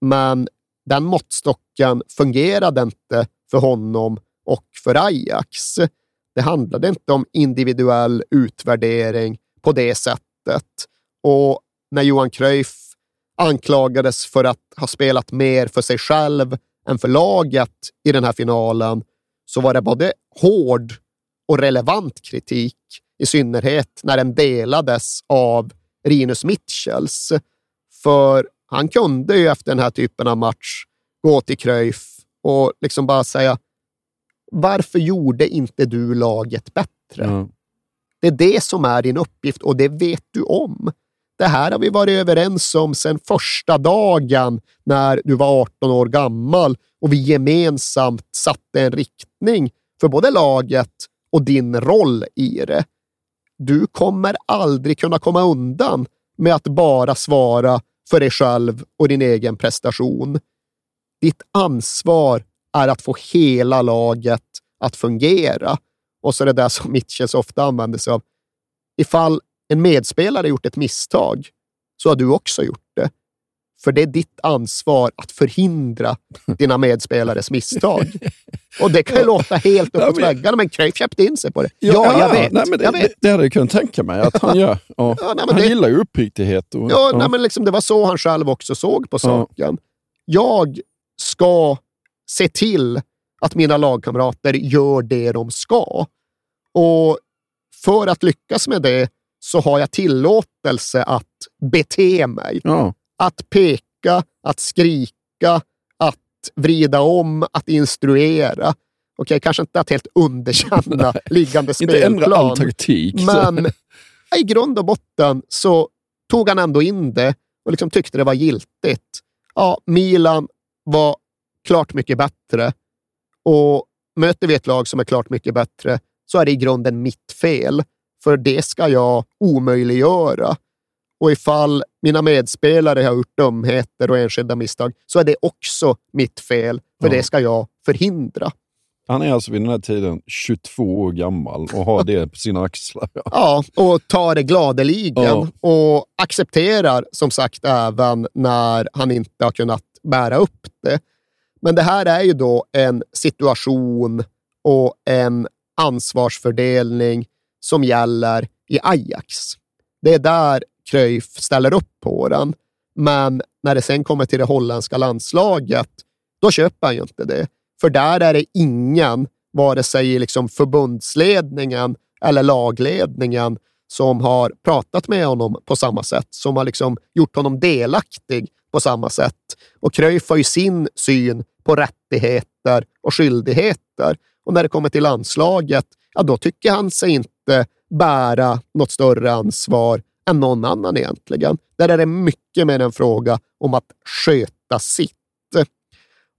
Men den måttstocken fungerade inte för honom och för Ajax. Det handlade inte om individuell utvärdering på det sättet. Och när Johan Cruyff anklagades för att ha spelat mer för sig själv än för laget i den här finalen så var det både hård och relevant kritik, i synnerhet när den delades av Rinus Mitchells. För han kunde ju efter den här typen av match gå till Cruyff och liksom bara säga varför gjorde inte du laget bättre? Ja. Det är det som är din uppgift och det vet du om. Det här har vi varit överens om sedan första dagen när du var 18 år gammal och vi gemensamt satte en riktning för både laget och din roll i det. Du kommer aldrig kunna komma undan med att bara svara för dig själv och din egen prestation. Ditt ansvar är att få hela laget att fungera. Och så det där som Mitchells ofta använder sig av. Ifall en medspelare gjort ett misstag så har du också gjort det. För det är ditt ansvar att förhindra dina medspelares misstag. Och det kan ju låta helt Ja, uppåt men- väggarna, men Cruyff köpte in sig på det. Ja, jag vet. Nej, men det, jag vet. Det, hade jag kunnat tänka mig att han gör. Ja. Ja, nej, han det- gillar ju uppriktighet. Och, Ja, Nej, men liksom, det var så han själv också såg på saken. Jag ska se till att mina lagkamrater gör det de ska. Och för att lyckas med det så har jag tillåtelse att bete mig. Ja. Att peka, att skrika, att vrida om, att instruera. Okej, kanske inte att helt underkänna liggande Inte ändra spelplan. all taktik. Men i grund och botten så tog han ändå in det och liksom tyckte det var giltigt. Ja, Milan var klart mycket bättre och möter vi ett lag som är klart mycket bättre så är det i grunden mitt fel. För det ska jag omöjliggöra. Och ifall mina medspelare har gjort dumheter och enskilda misstag så är det också mitt fel, för Ja. det ska jag förhindra. Han är alltså vid den här tiden 22 år gammal och har det på sina axlar. Ja. Ja, och tar det gladeligen Ja. och accepterar som sagt även när han inte har kunnat bära upp det. Men det här är ju då en situation och en ansvarsfördelning som gäller i Ajax. Det är där Cruyff ställer upp på den. Men när det sen kommer till det holländska landslaget, då köper han ju inte det. För där är det ingen, vare sig i liksom förbundsledningen eller lagledningen, som har pratat med honom på samma sätt, som har liksom gjort honom delaktig på samma sätt. Och Cruyff har ju sin syn på rättigheter och skyldigheter. Och när det kommer till landslaget, ja, då tycker han sig inte bära något större ansvar än någon annan egentligen. Där är det mycket mer en fråga om att sköta sitt.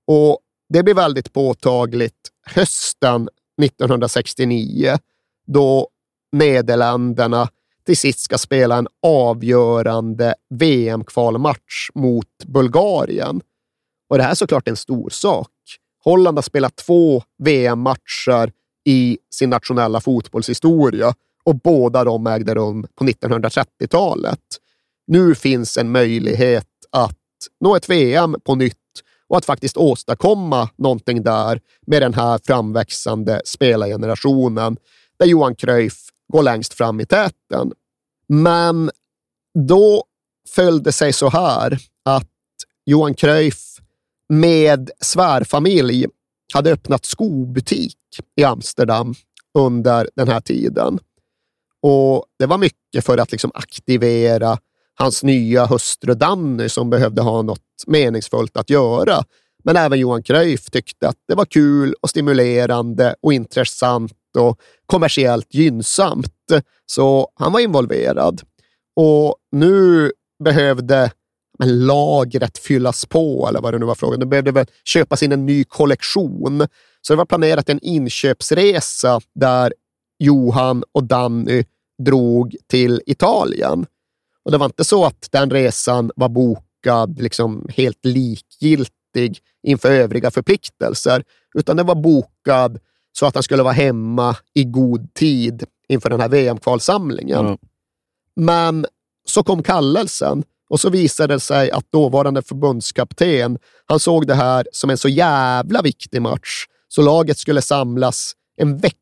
Och det blir väldigt påtagligt hösten 1969 då Nederländerna till sist ska spela en avgörande VM-kvalmatch mot Bulgarien. Och det här är såklart en stor sak. Holland har spelat två VM-matcher i sin nationella fotbollshistoria och båda de ägde rum på 1930-talet. Nu finns en möjlighet att nå ett VM på nytt och att faktiskt åstadkomma någonting där med den här framväxande spelargenerationen där Johan Cruyff går längst fram i täten. Men då följde sig så här att Johan Cruyff med svärfamilj hade öppnat skobutik i Amsterdam under den här tiden. Och Det var mycket för att liksom aktivera hans nya hustru Danny som behövde ha något meningsfullt att göra. Men även Johan Cruyff tyckte att det var kul och stimulerande och intressant och kommersiellt gynnsamt. Så han var involverad. Och nu behövde men lagret fyllas på, eller vad det nu var frågan. Det behövde väl köpas in en ny kollektion. Så det var planerat en inköpsresa där Johan och Danny drog till Italien. Och det var inte så att den resan var bokad liksom helt likgiltig inför övriga förpliktelser, utan den var bokad så att han skulle vara hemma i god tid inför den här VM-kvalsamlingen. Mm. Men så kom kallelsen och så visade det sig att dåvarande förbundskapten, han såg det här som en så jävla viktig match så laget skulle samlas en vecka,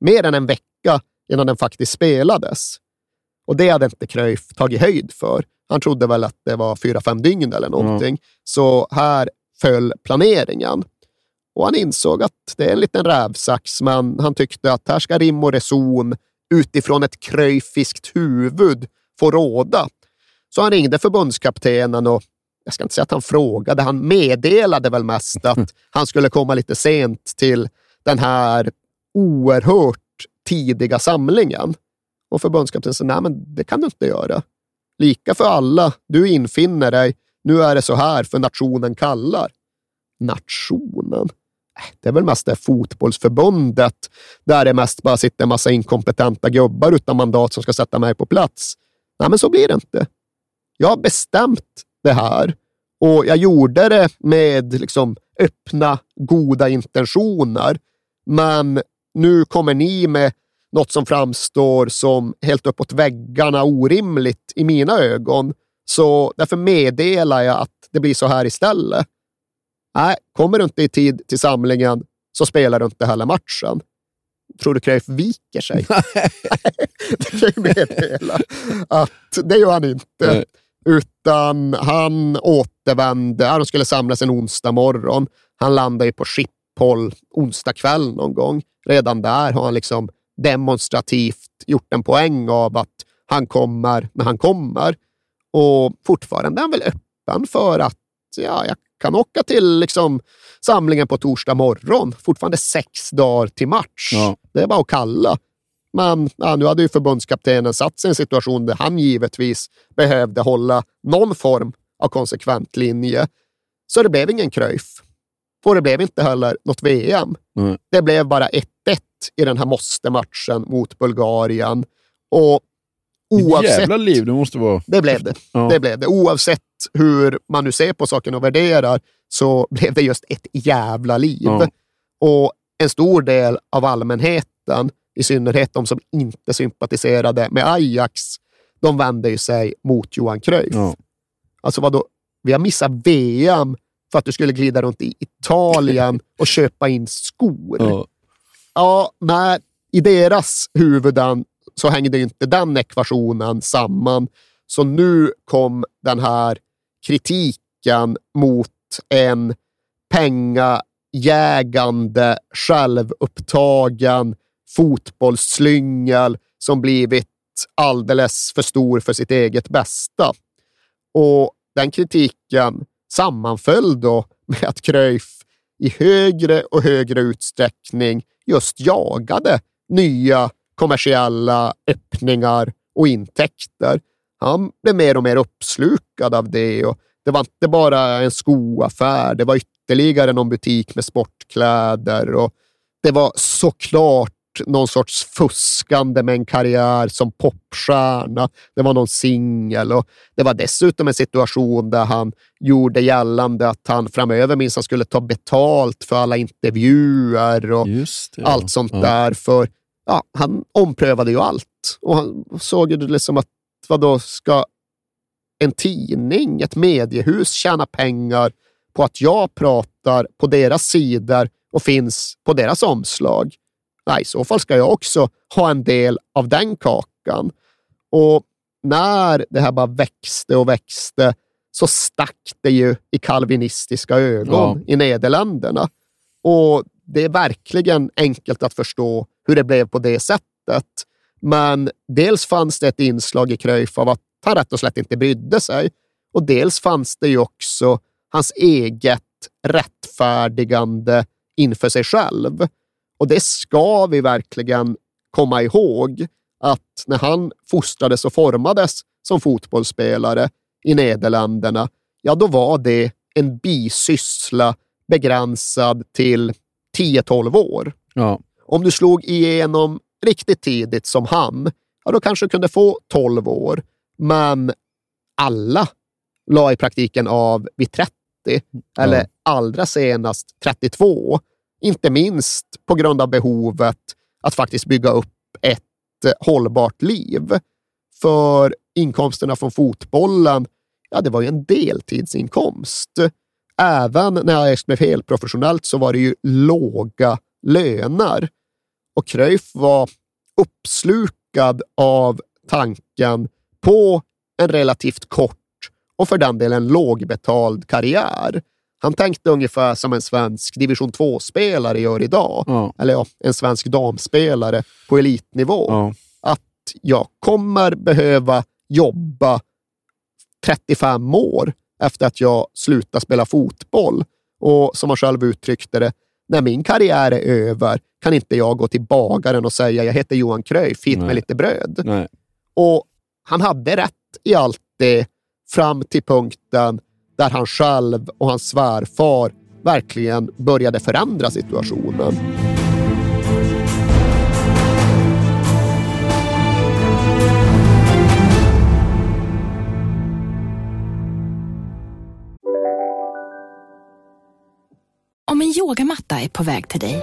mer än en vecka, innan den faktiskt spelades. Och det hade inte Cruyff tagit höjd för. Han trodde väl att det var fyra, fem dygn eller någonting. Mm. Så här föll planeringen. Och han insåg att det är en liten rävsax, men han tyckte att här ska rim och reson utifrån ett kröjfiskt huvud få råda. Så han ringde förbundskaptenen och jag ska inte säga att han frågade, han meddelade väl mest att han skulle komma lite sent till den här oerhört tidiga samlingen. Och förbundskaptenen sa, nej men det kan du inte göra. Lika för alla, du infinner dig. Nu är det så här, för nationen kallar. Nationen? Äh, det är väl mest det fotbollsförbundet där det mest bara sitter en massa inkompetenta gubbar utan mandat som ska sätta mig på plats. Nej, men så blir det inte. Jag har bestämt det här och jag gjorde det med liksom öppna, goda intentioner. Men nu kommer ni med något som framstår som helt uppåt väggarna orimligt i mina ögon. Så därför meddelar jag att det blir så här istället. Nej, kommer du inte i tid till samlingen så spelar du inte heller matchen. Tror du Cruyff viker sig? det kan jag meddela att det gör han inte. Nej. Utan han återvände. Han skulle samlas en onsdag morgon. Han landade på Schiphol onsdag kväll någon gång. Redan där har han liksom demonstrativt gjort en poäng av att han kommer när han kommer. Och fortfarande är han väl öppen för att ja, jag kan åka till liksom, samlingen på torsdag morgon. Fortfarande sex dagar till match. Ja. Det är bara att kalla. Men ja, nu hade ju förbundskaptenen satt sig i en situation där han givetvis behövde hålla någon form av konsekvent linje. Så det blev ingen Cruyff. Och det blev inte heller något VM. Mm. Det blev bara 1-1 i den här måste-matchen mot Bulgarien. Och oavsett... Jävla liv det måste vara. Det blev det. Ja. det blev det. Oavsett hur man nu ser på saken och värderar så blev det just ett jävla liv. Ja. Och en stor del av allmänheten, i synnerhet de som inte sympatiserade med Ajax, de vände ju sig mot Johan Cruyff. Ja. Alltså vadå? Vi har missat VM för att du skulle glida runt i Italien och köpa in skor. Ja. ja, nej, i deras huvuden så hängde inte den ekvationen samman. Så nu kom den här kritiken mot en pengajägande, självupptagen fotbollsslyngel som blivit alldeles för stor för sitt eget bästa. Och den kritiken sammanföll då med att Cruyff i högre och högre utsträckning just jagade nya kommersiella öppningar och intäkter. Han blev mer och mer uppslukad av det och det var inte bara en skoaffär, det var ytterligare någon butik med sportkläder och det var såklart någon sorts fuskande med en karriär som popstjärna. Det var någon singel och det var dessutom en situation där han gjorde gällande att han framöver minst skulle ta betalt för alla intervjuer och det, ja. allt sånt Ja. där. För ja, han omprövade ju allt och han såg ju liksom att vadå, ska en tidning, ett mediehus tjäna pengar på att jag pratar på deras sidor och finns på deras omslag? Nej, i så fall ska jag också ha en del av den kakan. Och när det här bara växte och växte så stack det ju i kalvinistiska ögon i Nederländerna. Och det är verkligen enkelt att förstå hur det blev på det sättet. Men dels fanns det ett inslag i Cruyff av att han rätt och slett inte brydde sig. Och dels fanns det ju också hans eget rättfärdigande inför sig själv. Och det ska vi verkligen komma ihåg att när han fostrades och formades som fotbollsspelare i Nederländerna, ja då var det en bisyssla begränsad till 10-12 år. Ja. Om du slog igenom riktigt tidigt som han, ja då kanske du kunde få 12 år. Men alla la i praktiken av vid 30 eller allra senast 32. Inte minst på grund av behovet att faktiskt bygga upp ett eh, hållbart liv. För inkomsterna från fotbollen, ja det var ju en deltidsinkomst. Även när jag blev helt professionellt så var det ju låga löner. Och Cruyff var uppslukad av tanken på en relativt kort och för den delen lågbetald karriär. Han tänkte ungefär som en svensk division 2-spelare gör idag. Ja. Eller ja, en svensk damspelare på elitnivå. Ja. Att jag kommer behöva jobba 35 år efter att jag slutar spela fotboll. Och som han själv uttryckte det, när min karriär är över kan inte jag gå till bagaren och säga jag heter Johan Cruyff, hit med lite bröd. Nej. Och han hade rätt i allt det fram till punkten där han själv och hans svärfar verkligen började förändra situationen. Om en yogamatta är på väg till dig,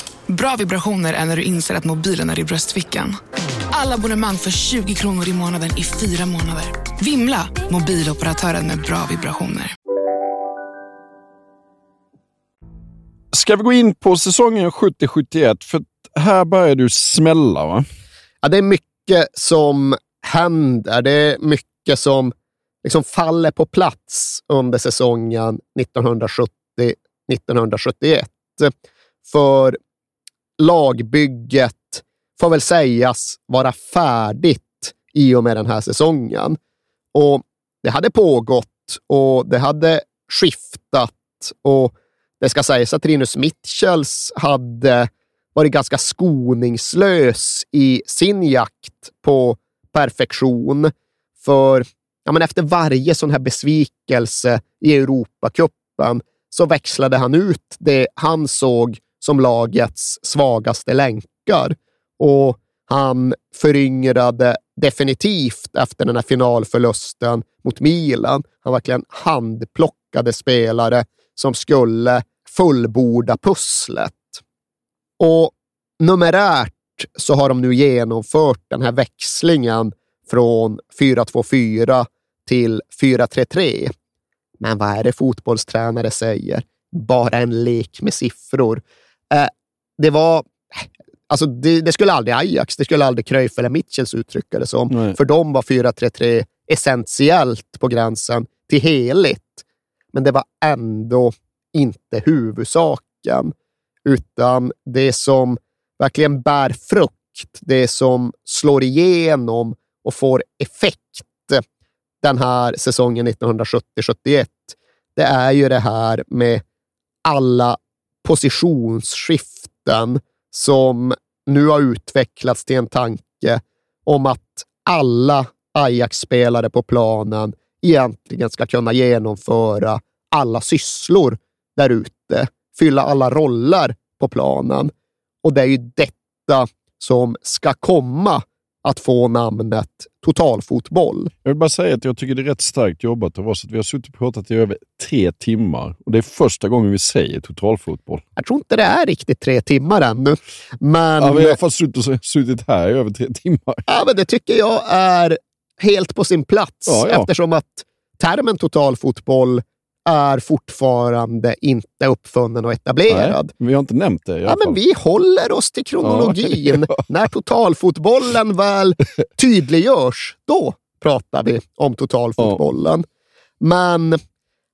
Bra vibrationer är när du inser att mobilen är i bröstfickan. Alla abonnemang för 20 kronor i månaden i fyra månader. Vimla! Mobiloperatören med bra vibrationer. Ska vi gå in på säsongen 70-71? För här börjar du smälla va? Ja, det är mycket som händer. Det är mycket som liksom faller på plats under säsongen 1970-1971. För lagbygget får väl sägas vara färdigt i och med den här säsongen. Och det hade pågått och det hade skiftat och det ska sägas att Rinus Mitchells hade varit ganska skoningslös i sin jakt på perfektion. För ja, men efter varje sån här besvikelse i Europacupen så växlade han ut det han såg som lagets svagaste länkar. Och han föryngrade definitivt efter den här finalförlusten mot Milan. Han verkligen handplockade spelare som skulle fullborda pusslet. Och numerärt så har de nu genomfört den här växlingen från 4-2-4 till 4-3-3. Men vad är det fotbollstränare säger? Bara en lek med siffror. Eh, det var... Alltså det, det, skulle aldrig Ajax, det skulle aldrig Cruyff eller Mitchells uttrycka det som. Nej. För dem var 4-3-3 essentiellt på gränsen till heligt. Men det var ändå inte huvudsaken, utan det som verkligen bär frukt, det som slår igenom och får effekt den här säsongen 1970-71, det är ju det här med alla positionsskiften som nu har utvecklats till en tanke om att alla Ajax-spelare på planen egentligen ska kunna genomföra alla sysslor där ute, fylla alla roller på planen. Och det är ju detta som ska komma att få namnet totalfotboll. Jag vill bara säga att jag tycker det är rätt starkt jobbat av oss. Att vi har suttit och pratat i över tre timmar och det är första gången vi säger totalfotboll. Jag tror inte det är riktigt tre timmar ännu. Men... Ja, vi har i alla fall suttit, suttit här i över tre timmar. Ja, men det tycker jag är helt på sin plats ja, ja. eftersom att termen totalfotboll är fortfarande inte uppfunnen och etablerad. Nej, vi har inte nämnt det. Ja, men vi håller oss till kronologin. Ja. När totalfotbollen väl tydliggörs, då pratar vi om totalfotbollen. Men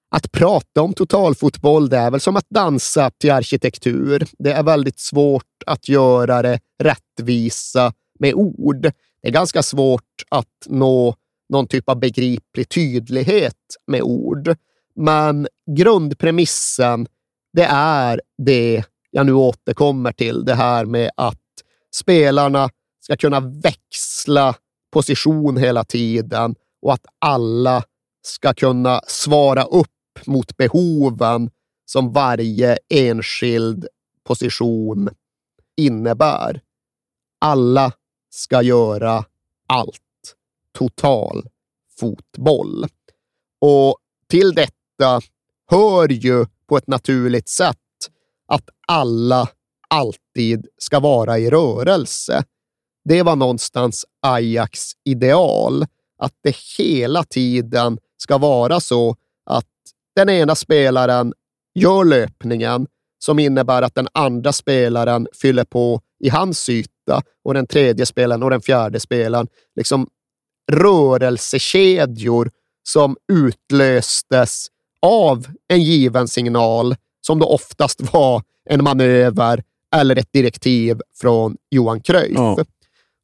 att prata om totalfotboll, det är väl som att dansa till arkitektur. Det är väldigt svårt att göra det rättvisa med ord. Det är ganska svårt att nå någon typ av begriplig tydlighet med ord. Men grundpremissen, det är det jag nu återkommer till. Det här med att spelarna ska kunna växla position hela tiden och att alla ska kunna svara upp mot behoven som varje enskild position innebär. Alla ska göra allt. Total fotboll. Och till detta ofta hör ju på ett naturligt sätt att alla alltid ska vara i rörelse. Det var någonstans Ajax ideal, att det hela tiden ska vara så att den ena spelaren gör löpningen som innebär att den andra spelaren fyller på i hans yta och den tredje spelaren och den fjärde spelaren liksom rörelsekedjor som utlöstes av en given signal som då oftast var en manöver eller ett direktiv från Johan Cruyff. Ja.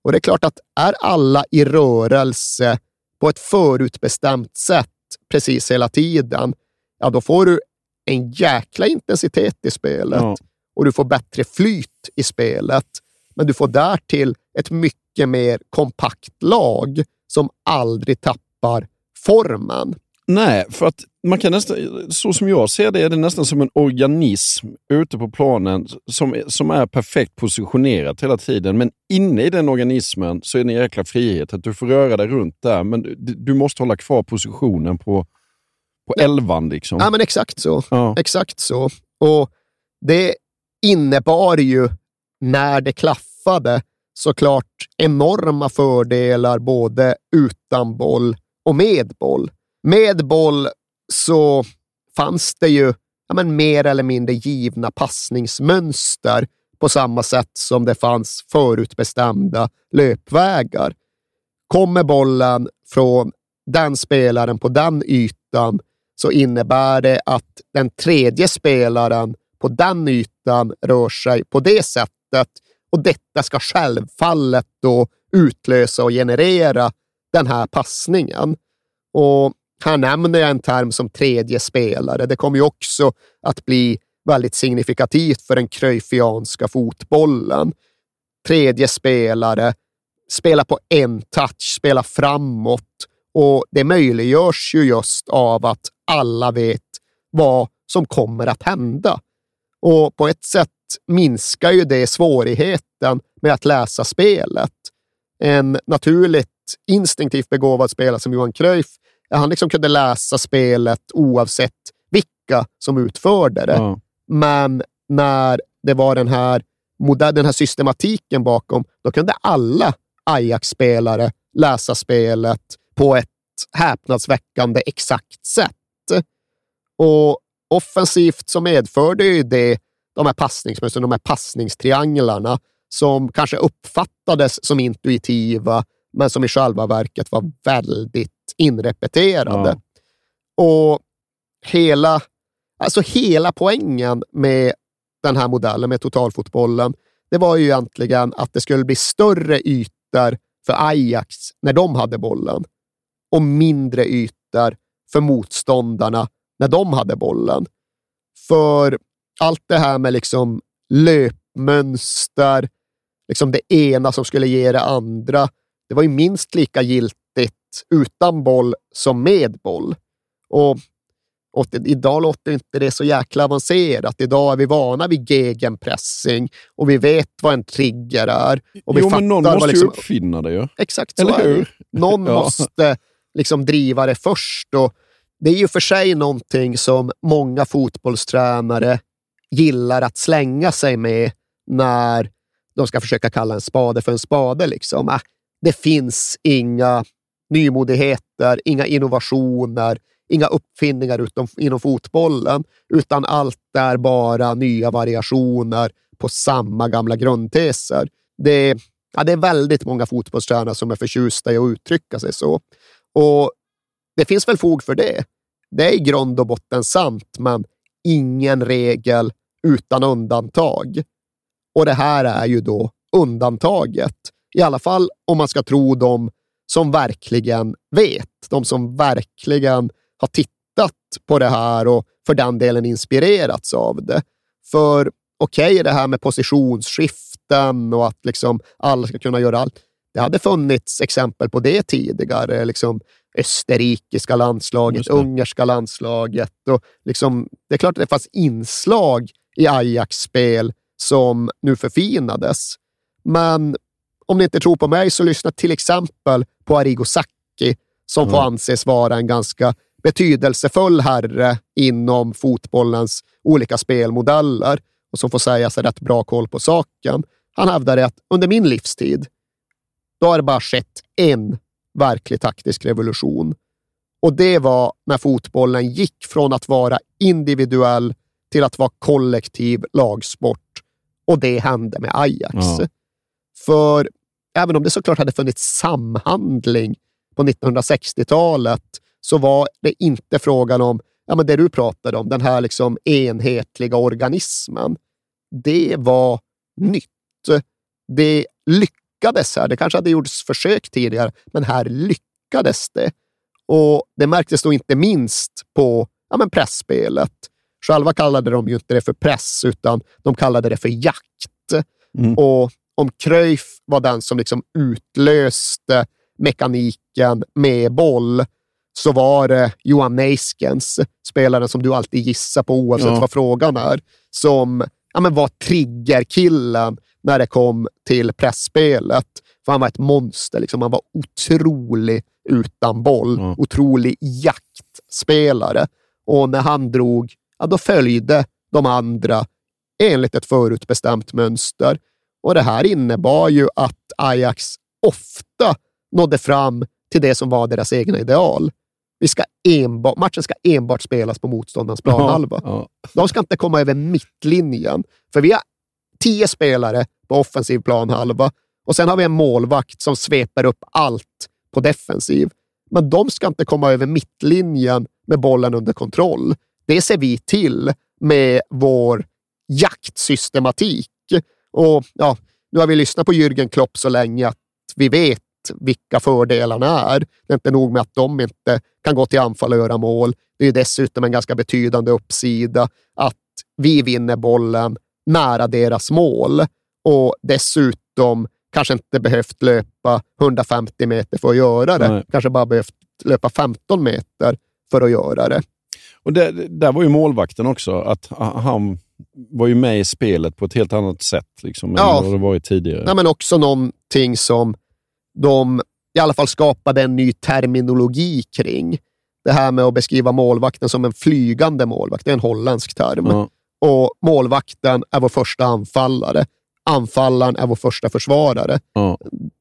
Och det är klart att är alla i rörelse på ett förutbestämt sätt precis hela tiden, ja då får du en jäkla intensitet i spelet ja. och du får bättre flyt i spelet. Men du får därtill ett mycket mer kompakt lag som aldrig tappar formen. Nej, för att man kan nästan, så som jag ser det, är det nästan som en organism ute på planen som, som är perfekt positionerat hela tiden. Men inne i den organismen så är det en jäkla frihet att du får röra dig runt där, men du, du måste hålla kvar positionen på, på elvan. Liksom. Ja, men exakt så. Ja. Exakt så. Och det innebar ju, när det klaffade, såklart enorma fördelar både utan boll och med boll. Med boll så fanns det ju ja, men mer eller mindre givna passningsmönster på samma sätt som det fanns förutbestämda löpvägar. Kommer bollen från den spelaren på den ytan så innebär det att den tredje spelaren på den ytan rör sig på det sättet och detta ska självfallet då utlösa och generera den här passningen. Och här nämner jag en term som tredje spelare. Det kommer ju också att bli väldigt signifikativt för den cruyffianska fotbollen. Tredje spelare, spela på en touch, spela framåt och det möjliggörs ju just av att alla vet vad som kommer att hända. Och på ett sätt minskar ju det svårigheten med att läsa spelet. En naturligt instinktivt begåvad spelare som Johan Cruyff, han liksom kunde läsa spelet oavsett vilka som utförde det. Ja. Men när det var den här, den här systematiken bakom, då kunde alla Ajax-spelare läsa spelet på ett häpnadsväckande exakt sätt. Och offensivt så medförde ju det de här passningsmönstren, de här passningstrianglarna som kanske uppfattades som intuitiva, men som i själva verket var väldigt inrepeterade. Och hela, alltså hela poängen med den här modellen, med totalfotbollen, det var ju egentligen att det skulle bli större ytor för Ajax när de hade bollen och mindre ytor för motståndarna när de hade bollen. För allt det här med liksom löpmönster, liksom det ena som skulle ge det andra, det var ju minst lika giltigt utan boll som med boll. Och, och idag låter inte det så jäkla avancerat. Idag är vi vana vid gegenpressing och vi vet vad en trigger är. Och vi jo, men någon måste vad ju liksom, uppfinna det ju. Exakt så Eller är det. Någon Ja. måste liksom driva det först. Och det är ju för sig någonting som många fotbollstränare gillar att slänga sig med när de ska försöka kalla en spade för en spade. Liksom. Äh, det finns inga nymodigheter, inga innovationer, inga uppfinningar utom, inom fotbollen, utan allt är bara nya variationer på samma gamla grundteser. Det, ja, det är väldigt många fotbollstränare som är förtjusta i att uttrycka sig så. Och det finns väl fog för det. Det är i grund och botten sant, men ingen regel utan undantag. Och det här är ju då undantaget. I alla fall om man ska tro dem som verkligen vet. De som verkligen har tittat på det här och för den delen inspirerats av det. För okej, okay, det här med positionsskiften och att liksom alla ska kunna göra allt. Det hade funnits exempel på det tidigare. Liksom österrikiska landslaget, ungerska landslaget. Och liksom, det är klart att det fanns inslag i Ajax-spel som nu förfinades. Men om ni inte tror på mig så lyssna till exempel på Arrigo Sacchi som får anses vara en ganska betydelsefull herre inom fotbollens olika spelmodeller och som får säga sig rätt bra koll på saken. Han hävdade att under min livstid, då har det bara skett en verklig taktisk revolution. Och det var när fotbollen gick från att vara individuell till att vara kollektiv lagsport. Och det hände med Ajax. Ja. För även om det såklart hade funnits samhandling på 1960-talet så var det inte frågan om ja, men det du pratade om, den här liksom enhetliga organismen. Det var nytt. Det lyckades här. Det kanske hade gjorts försök tidigare, men här lyckades det. Och Det märktes då inte minst på ja, men pressspelet. Själva kallade de ju inte det för press, utan de kallade det för jakt. Och om Cruyff var den som liksom utlöste mekaniken med boll, så var det Johan Neiskens, spelaren som du alltid gissar på oavsett Ja. vad frågan är, som ja, men var triggerkillen när det kom till pressspelet. För han var ett monster. Liksom. Han var otrolig utan boll. Otrolig jaktspelare. Och när han drog, ja, då följde de andra enligt ett förutbestämt mönster. Och det här innebar ju att Ajax ofta nådde fram till det som var deras egna ideal. Vi ska enbart, matchen ska enbart spelas på motståndarens planhalva. Ja, De ska inte komma över mittlinjen, för vi har tio spelare på offensiv planhalva och sen har vi en målvakt som sveper upp allt på defensiv. Men de ska inte komma över mittlinjen med bollen under kontroll. Det ser vi till med vår jaktsystematik. Och ja, nu har vi lyssnat på Jürgen Klopp så länge att vi vet vilka fördelarna är. Det är inte nog med att de inte kan gå till anfall och göra mål. Det är dessutom en ganska betydande uppsida att vi vinner bollen nära deras mål och dessutom kanske inte behövt löpa 150 meter för att göra det. Nej. Kanske bara behövt löpa 15 meter för att göra det. Och det, där var ju målvakten också, att han var ju med i spelet på ett helt annat sätt liksom, Ja. än vad det varit tidigare. Nej, men också någonting som de i alla fall skapade en ny terminologi kring. Det här med att beskriva målvakten som en flygande målvakt, det är en holländsk term. Ja. Och målvakten är vår första anfallare. Anfallaren är vår första försvarare. Ja.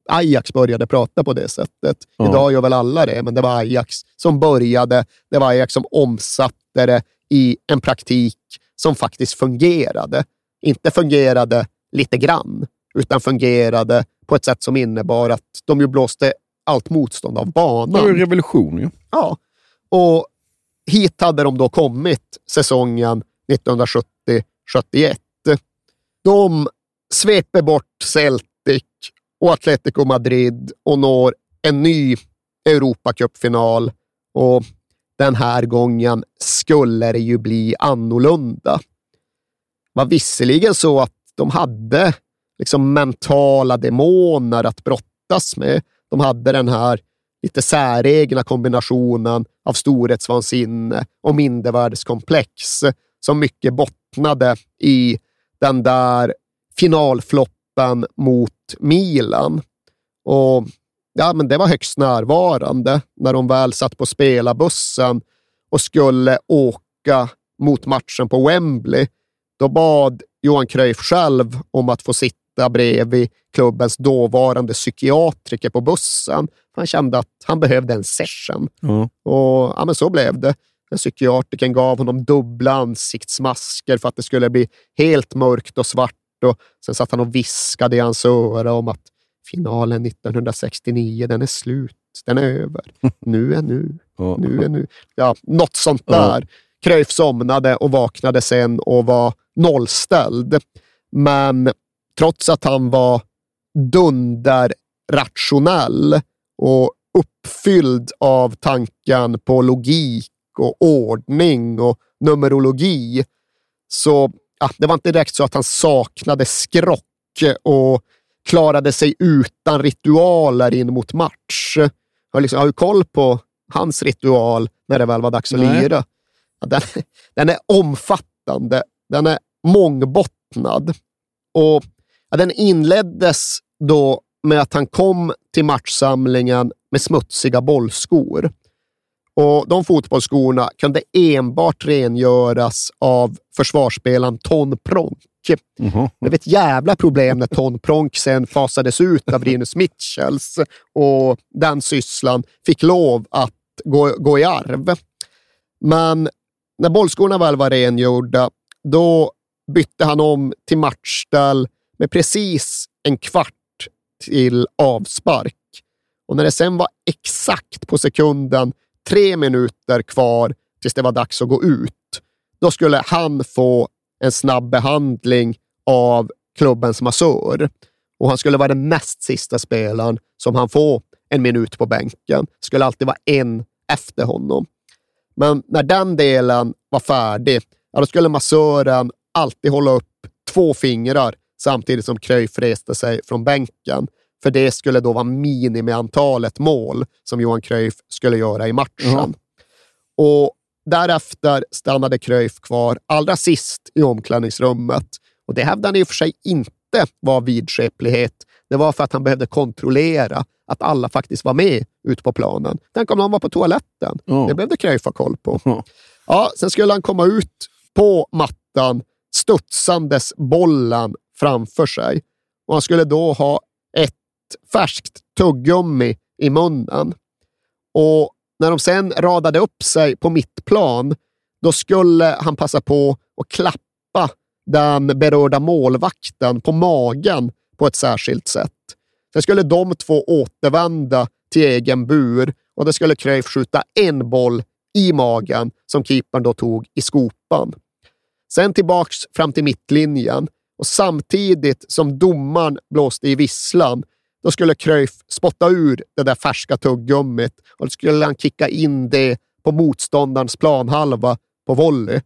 Ajax började prata på det sättet. Ja. Idag gör väl alla det, men det var Ajax som började. Det var Ajax som omsatte det i en praktik som faktiskt fungerade. Inte fungerade lite grann, utan fungerade på ett sätt som innebar att de ju blåste allt motstånd av Det var banan. en revolution ju. Ja, och hit hade de då kommit säsongen 1970-71. De sveper bort Celtic och Atletico Madrid och når en ny Europacupfinal och den här gången skulle det ju bli annorlunda. Det var visserligen så att de hade liksom mentala demoner att brottas med. De hade den här lite säregna kombinationen av storhetsvansinne och mindervärdeskomplex som mycket bottnade i den där finalfloppen mot Milan. Och ja, men Det var högst närvarande när de väl satt på spelarbussen och skulle åka mot matchen på Wembley. Då bad Johan Cruyff själv om att få sitta bredvid klubbens dåvarande psykiatriker på bussen. Han kände att han behövde en session. Ja. Och ja, men så blev det. Den Psykiatrikern gav honom dubbla ansiktsmasker för att det skulle bli helt mörkt och svart. Och sen satt han och viskade i hans öra om att finalen 1969, den är slut. Den är över. Nu är nu. Nu är nu. Ja, något sånt där. Cruyff somnade och vaknade sen och var nollställd. Men trots att han var dunderrationell och uppfylld av tanken på logik och ordning och numerologi, så ja, det var inte direkt så att han saknade skrock och klarade sig utan ritualer in mot match. Jag har, liksom, jag har ju koll på hans ritual när det väl var dags att Nej. lira. Ja, den, den är omfattande, den är mångbottnad och ja, den inleddes då med att han kom till matchsamlingen med smutsiga bollskor. Och De fotbollsskorna kunde enbart rengöras av försvarsspelaren Ton Pronk. Mhm. Det var ett jävla problem när Ton Pronk sen fasades ut av Rinus Mitchells och den sysslan fick lov att gå, gå i arv. Men när bollskorna väl var rengjorda, då bytte han om till matchställ med precis en kvart till avspark. Och när det sen var exakt på sekunden tre minuter kvar tills det var dags att gå ut, då skulle han få en snabb behandling av klubbens massör. Och han skulle vara den näst sista spelaren som han får en minut på bänken. skulle alltid vara en efter honom. Men när den delen var färdig, ja, då skulle massören alltid hålla upp två fingrar samtidigt som Cruyff reste sig från bänken. För det skulle då vara minimiantalet mål som Johan Cruyff skulle göra i matchen. Och därefter stannade Cruyff kvar allra sist i omklädningsrummet. Och det hävdade han i och för sig inte var vidskeplighet. Det var för att han behövde kontrollera att alla faktiskt var med ute på planen. Tänk om någon var på toaletten. Ja. Det behövde Cruyff ha koll på. Ja. Ja, sen skulle han komma ut på mattan studsandes bollen framför sig. Och han skulle då ha ett färskt tuggummi i munnen. Och när de sen radade upp sig på mittplan, då skulle han passa på att klappa den berörda målvakten på magen på ett särskilt sätt. Sen skulle de två återvända till egen bur och det skulle Cruyff skjuta en boll i magen som keepern då tog i skopan. Sen tillbaks fram till mittlinjen och samtidigt som domaren blåste i visslan, då skulle Cruyff spotta ur det där färska tuggummit och då skulle han kicka in det på motståndarens planhalva på volley.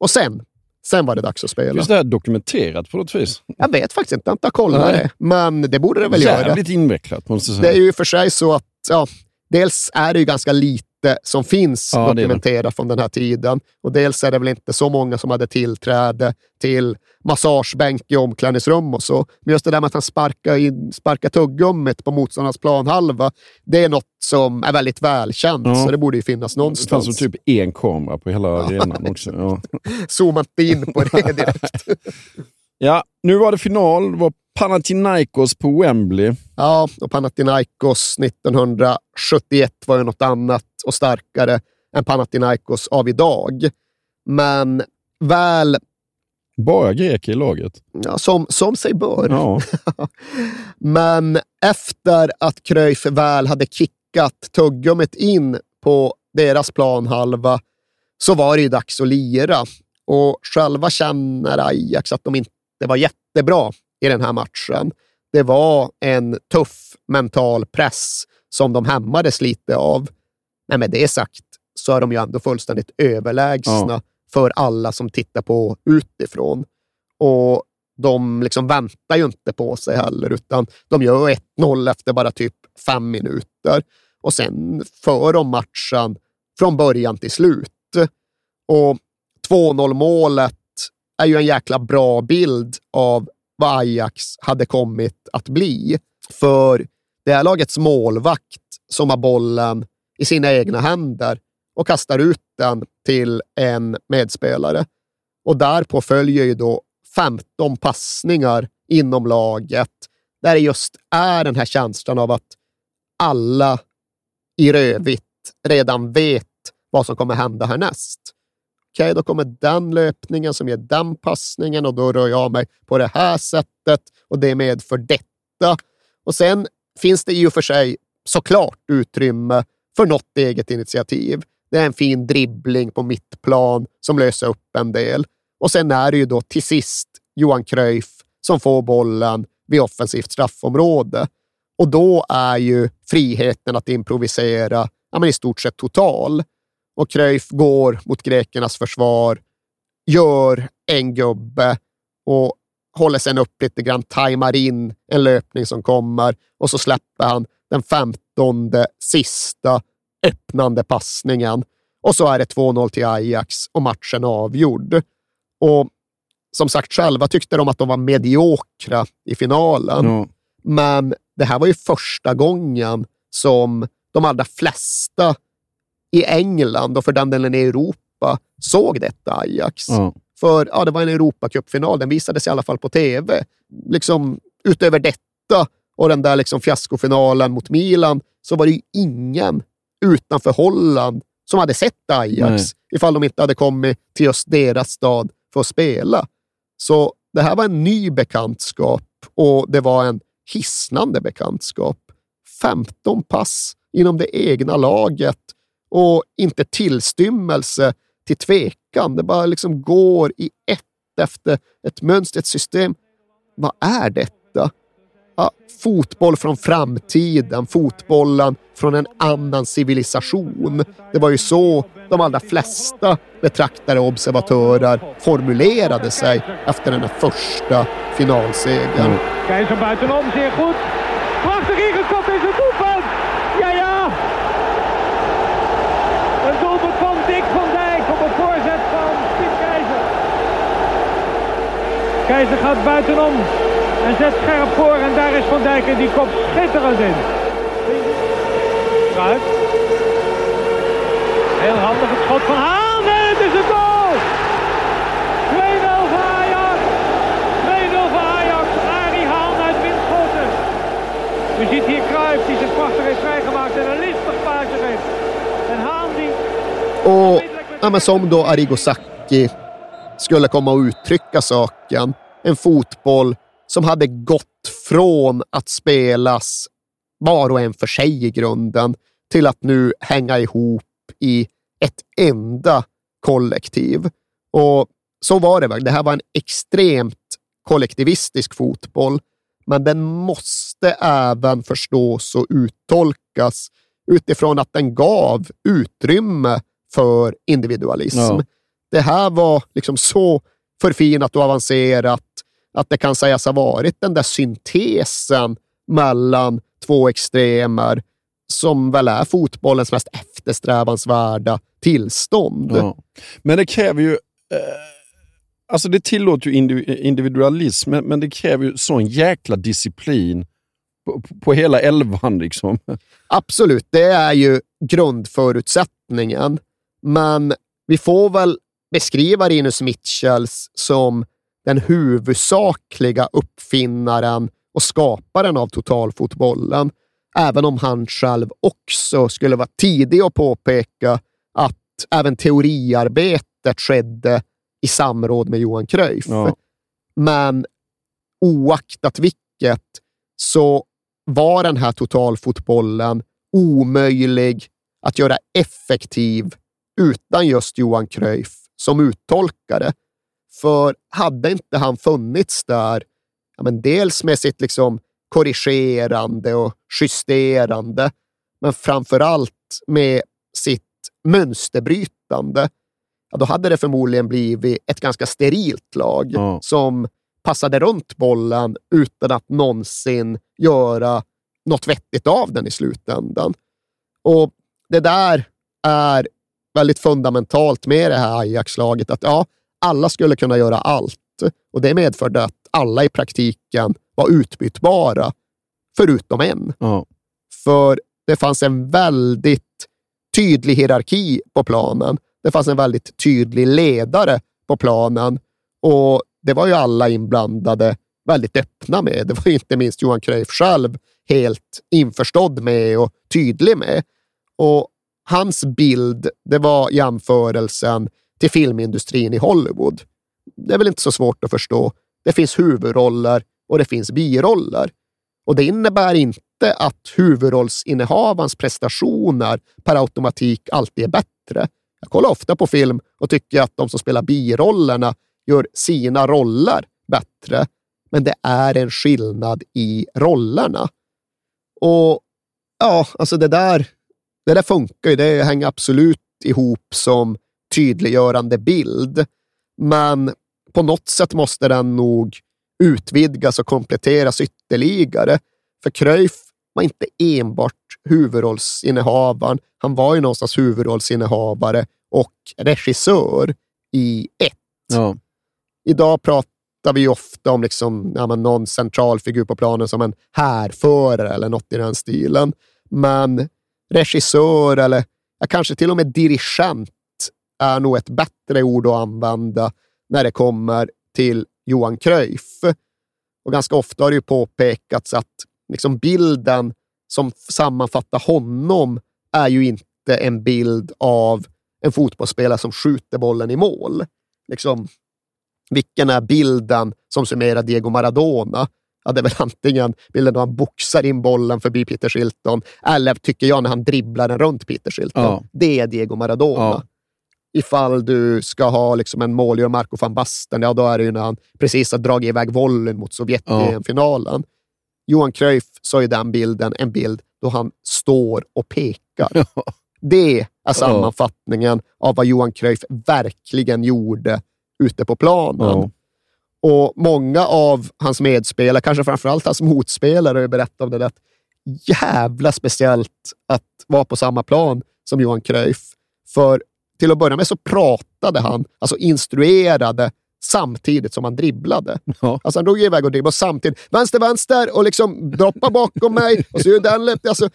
Och sen, sen var det dags att spela. Finns det här dokumenterat på något vis? Jag vet faktiskt inte, jag har inte kollat det. Men det borde det väl göra. Jävligt invecklat måste jag Det säga. är ju för sig så att, ja, dels är det ju ganska lite som finns Ja, dokumenterat från den här tiden. Och dels är det väl inte så många som hade tillträde till massagebänk i omklädningsrum och så. Men just det där med att han sparkar, in, sparkar tuggummit på motståndarnas planhalva, det är något som är väldigt välkänt, Ja. så det borde ju finnas Det fanns någonstans. som typ en kamera på hela arenan också. Ja. Zooma inte in på det direkt. ja, nu var det final. Det var Panathinaikos på Wembley. Ja, och Panathinaikos 1971 var ju något annat och starkare än Panathinaikos av idag. Men väl, Bara greker i laget. ja, som, som sig bör. Ja. Men efter att Cruyff väl hade kickat tuggummit in på deras planhalva så var det ju dags att lira. Och själva känner Ajax att de inte var jättebra i den här matchen. Det var en tuff mental press som de hämmades lite av. Men med det sagt så är de ju ändå fullständigt överlägsna Ja. för alla som tittar på utifrån. Och de liksom väntar ju inte på sig heller, utan de gör 1-0 efter bara typ fem minuter. Och sen för de matchen från början till slut. Och 2-0 målet är ju en jäkla bra bild av vad Ajax hade kommit att bli. För det är lagets målvakt som har bollen i sina egna händer och kastar ut den till en medspelare. Och därpå följer ju då 15 passningar inom laget där det just är den här känslan av att alla i rödvitt redan vet vad som kommer hända härnäst. Okej, då kommer den löpningen som ger den passningen och då rör jag mig på det här sättet och det medför detta. Och sen finns det i och för sig såklart utrymme för något eget initiativ. Det är en fin dribbling på mittplan som löser upp en del. Och sen är det ju då till sist Johan Cruyff som får bollen vid offensivt straffområde. Och då är ju friheten att improvisera ja, men i stort sett total. Och Cruyff går mot grekernas försvar, gör en gubbe och håller sen upp lite grann, tajmar in en löpning som kommer och så släpper han den femtonde sista öppnande passningen. Och så är det 2-0 till Ajax och matchen avgjord. Och som sagt, själva tyckte de att de var mediokra i finalen. Ja. Men det här var ju första gången som de allra flesta i England och för den delen i Europa såg detta Ajax. Ja. För ja, det var en Europacupfinal, den visades i alla fall på tv. Liksom, utöver detta och den där liksom fiaskofinalen mot Milan så var det ju ingen utanför Holland som hade sett Ajax Nej. ifall de inte hade kommit till just deras stad för att spela. Så det här var en ny bekantskap och det var en hisnande bekantskap. 15 pass inom det egna laget och inte tillstymmelse till tvekan. Det bara liksom går i ett efter ett mönster, ett system. Vad är detta? Ja, fotboll från framtiden, fotbollen från en annan civilisation. Det var ju så de allra flesta betraktare och observatörer formulerade sig efter den här första finalsegern. Keizer Keizer gaat buitenom en zet scherp voor en daar is Van Dijk en die kopt schitterend in. Kruijff. Heel handig het schot van Haan en het is een goal! 2-0 voor Ajax. 2-0 voor Ajax. Arie Haan uit windschoten. U ziet hier Cruijff die zich prachtig heeft vrijgemaakt en een listig paasje geeft. En Haan die... Och ja, men som då Arrigo Sacchi skulle komma att uttrycka saken. En fotboll som hade gått från att spelas var och en för sig i grunden till att nu hänga ihop i ett enda kollektiv. Och så var det. Det här var en extremt kollektivistisk fotboll. men den måste även förstås och uttolkas utifrån att den gav utrymme för individualism. Ja. Det här var liksom så förfinat och avancerat att det kan sägas ha varit den där syntesen mellan två extremer som väl är fotbollens mest eftersträvansvärda tillstånd. Ja. Men det kräver ju... Eh, alltså det tillåter ju indi- individualism, men, men det kräver ju sån jäkla disciplin på, på hela elvan. Liksom. Absolut, det är ju grundförutsättningen. Men vi får väl beskriva Rinus Mitchells som den huvudsakliga uppfinnaren och skaparen av totalfotbollen. Även om han själv också skulle vara tidig att påpeka att även teoriarbetet skedde i samråd med Johan Cruyff. Ja. Men oaktat vilket så var den här totalfotbollen omöjlig att göra effektiv utan just Johan Cruyff som uttolkare. För hade inte han funnits där, ja, men dels med sitt liksom korrigerande och justerande, men framför allt med sitt mönsterbrytande, ja, då hade det förmodligen blivit ett ganska sterilt lag Ja. som passade runt bollen utan att någonsin göra något vettigt av den i slutändan. Och det där är väldigt fundamentalt med det här Ajax-laget, att ja, alla skulle kunna göra allt och det medförde att alla i praktiken var utbytbara, förutom en. Ja. För det fanns en väldigt tydlig hierarki på planen. Det fanns en väldigt tydlig ledare på planen och det var ju alla inblandade väldigt öppna med. Det var inte minst Johan Cruyff själv helt införstådd med och tydlig med. Och hans bild, det var jämförelsen till filmindustrin i Hollywood. Det är väl inte så svårt att förstå. Det finns huvudroller och det finns biroller. Och det innebär inte att huvudrollsinnehavarens prestationer per automatik alltid är bättre. Jag kollar ofta på film och tycker att de som spelar birollerna gör sina roller bättre. Men det är en skillnad i rollerna. Och ja, alltså det där, det där funkar ju. Det hänger absolut ihop som tydliggörande bild. Men på något sätt måste den nog utvidgas och kompletteras ytterligare. För Cruyff var inte enbart huvudrollsinnehavaren. Han var ju någonstans huvudrollsinnehavare och regissör i ett. Ja. Idag pratar vi ofta om liksom, ja, någon central figur på planen som en härförare eller något i den stilen. Men regissör eller kanske till och med dirigent är nog ett bättre ord att använda när det kommer till Johan Cruyff. Och ganska ofta har det ju påpekats att liksom bilden som sammanfattar honom är ju inte en bild av en fotbollsspelare som skjuter bollen i mål. Liksom, vilken är bilden som summerar Diego Maradona? Ja, det är väl antingen bilden då han boxar in bollen förbi Peter Shilton, eller tycker jag när han dribblar den runt Peter Shilton. Ja. Det är Diego Maradona. Ja. Ifall du ska ha liksom en målgörare, Marco van Basten, ja då är det ju när han precis har dragit iväg volleyn mot Sovjet Ja. i en finalen. Johan Cruyff sa ju den bilden en bild då han står och pekar. Det är sammanfattningen av vad Johan Cruyff verkligen gjorde ute på planen. Och många av hans medspelare, kanske framförallt hans motspelare, har berättat om det att Jävla speciellt att vara på samma plan som Johan Cruyff. För till att börja med så pratade han, alltså instruerade, samtidigt som han dribblade. Ja. Alltså han drog iväg och dribblade samtidigt. Vänster, vänster och liksom droppa bakom mig. Och så den alltså,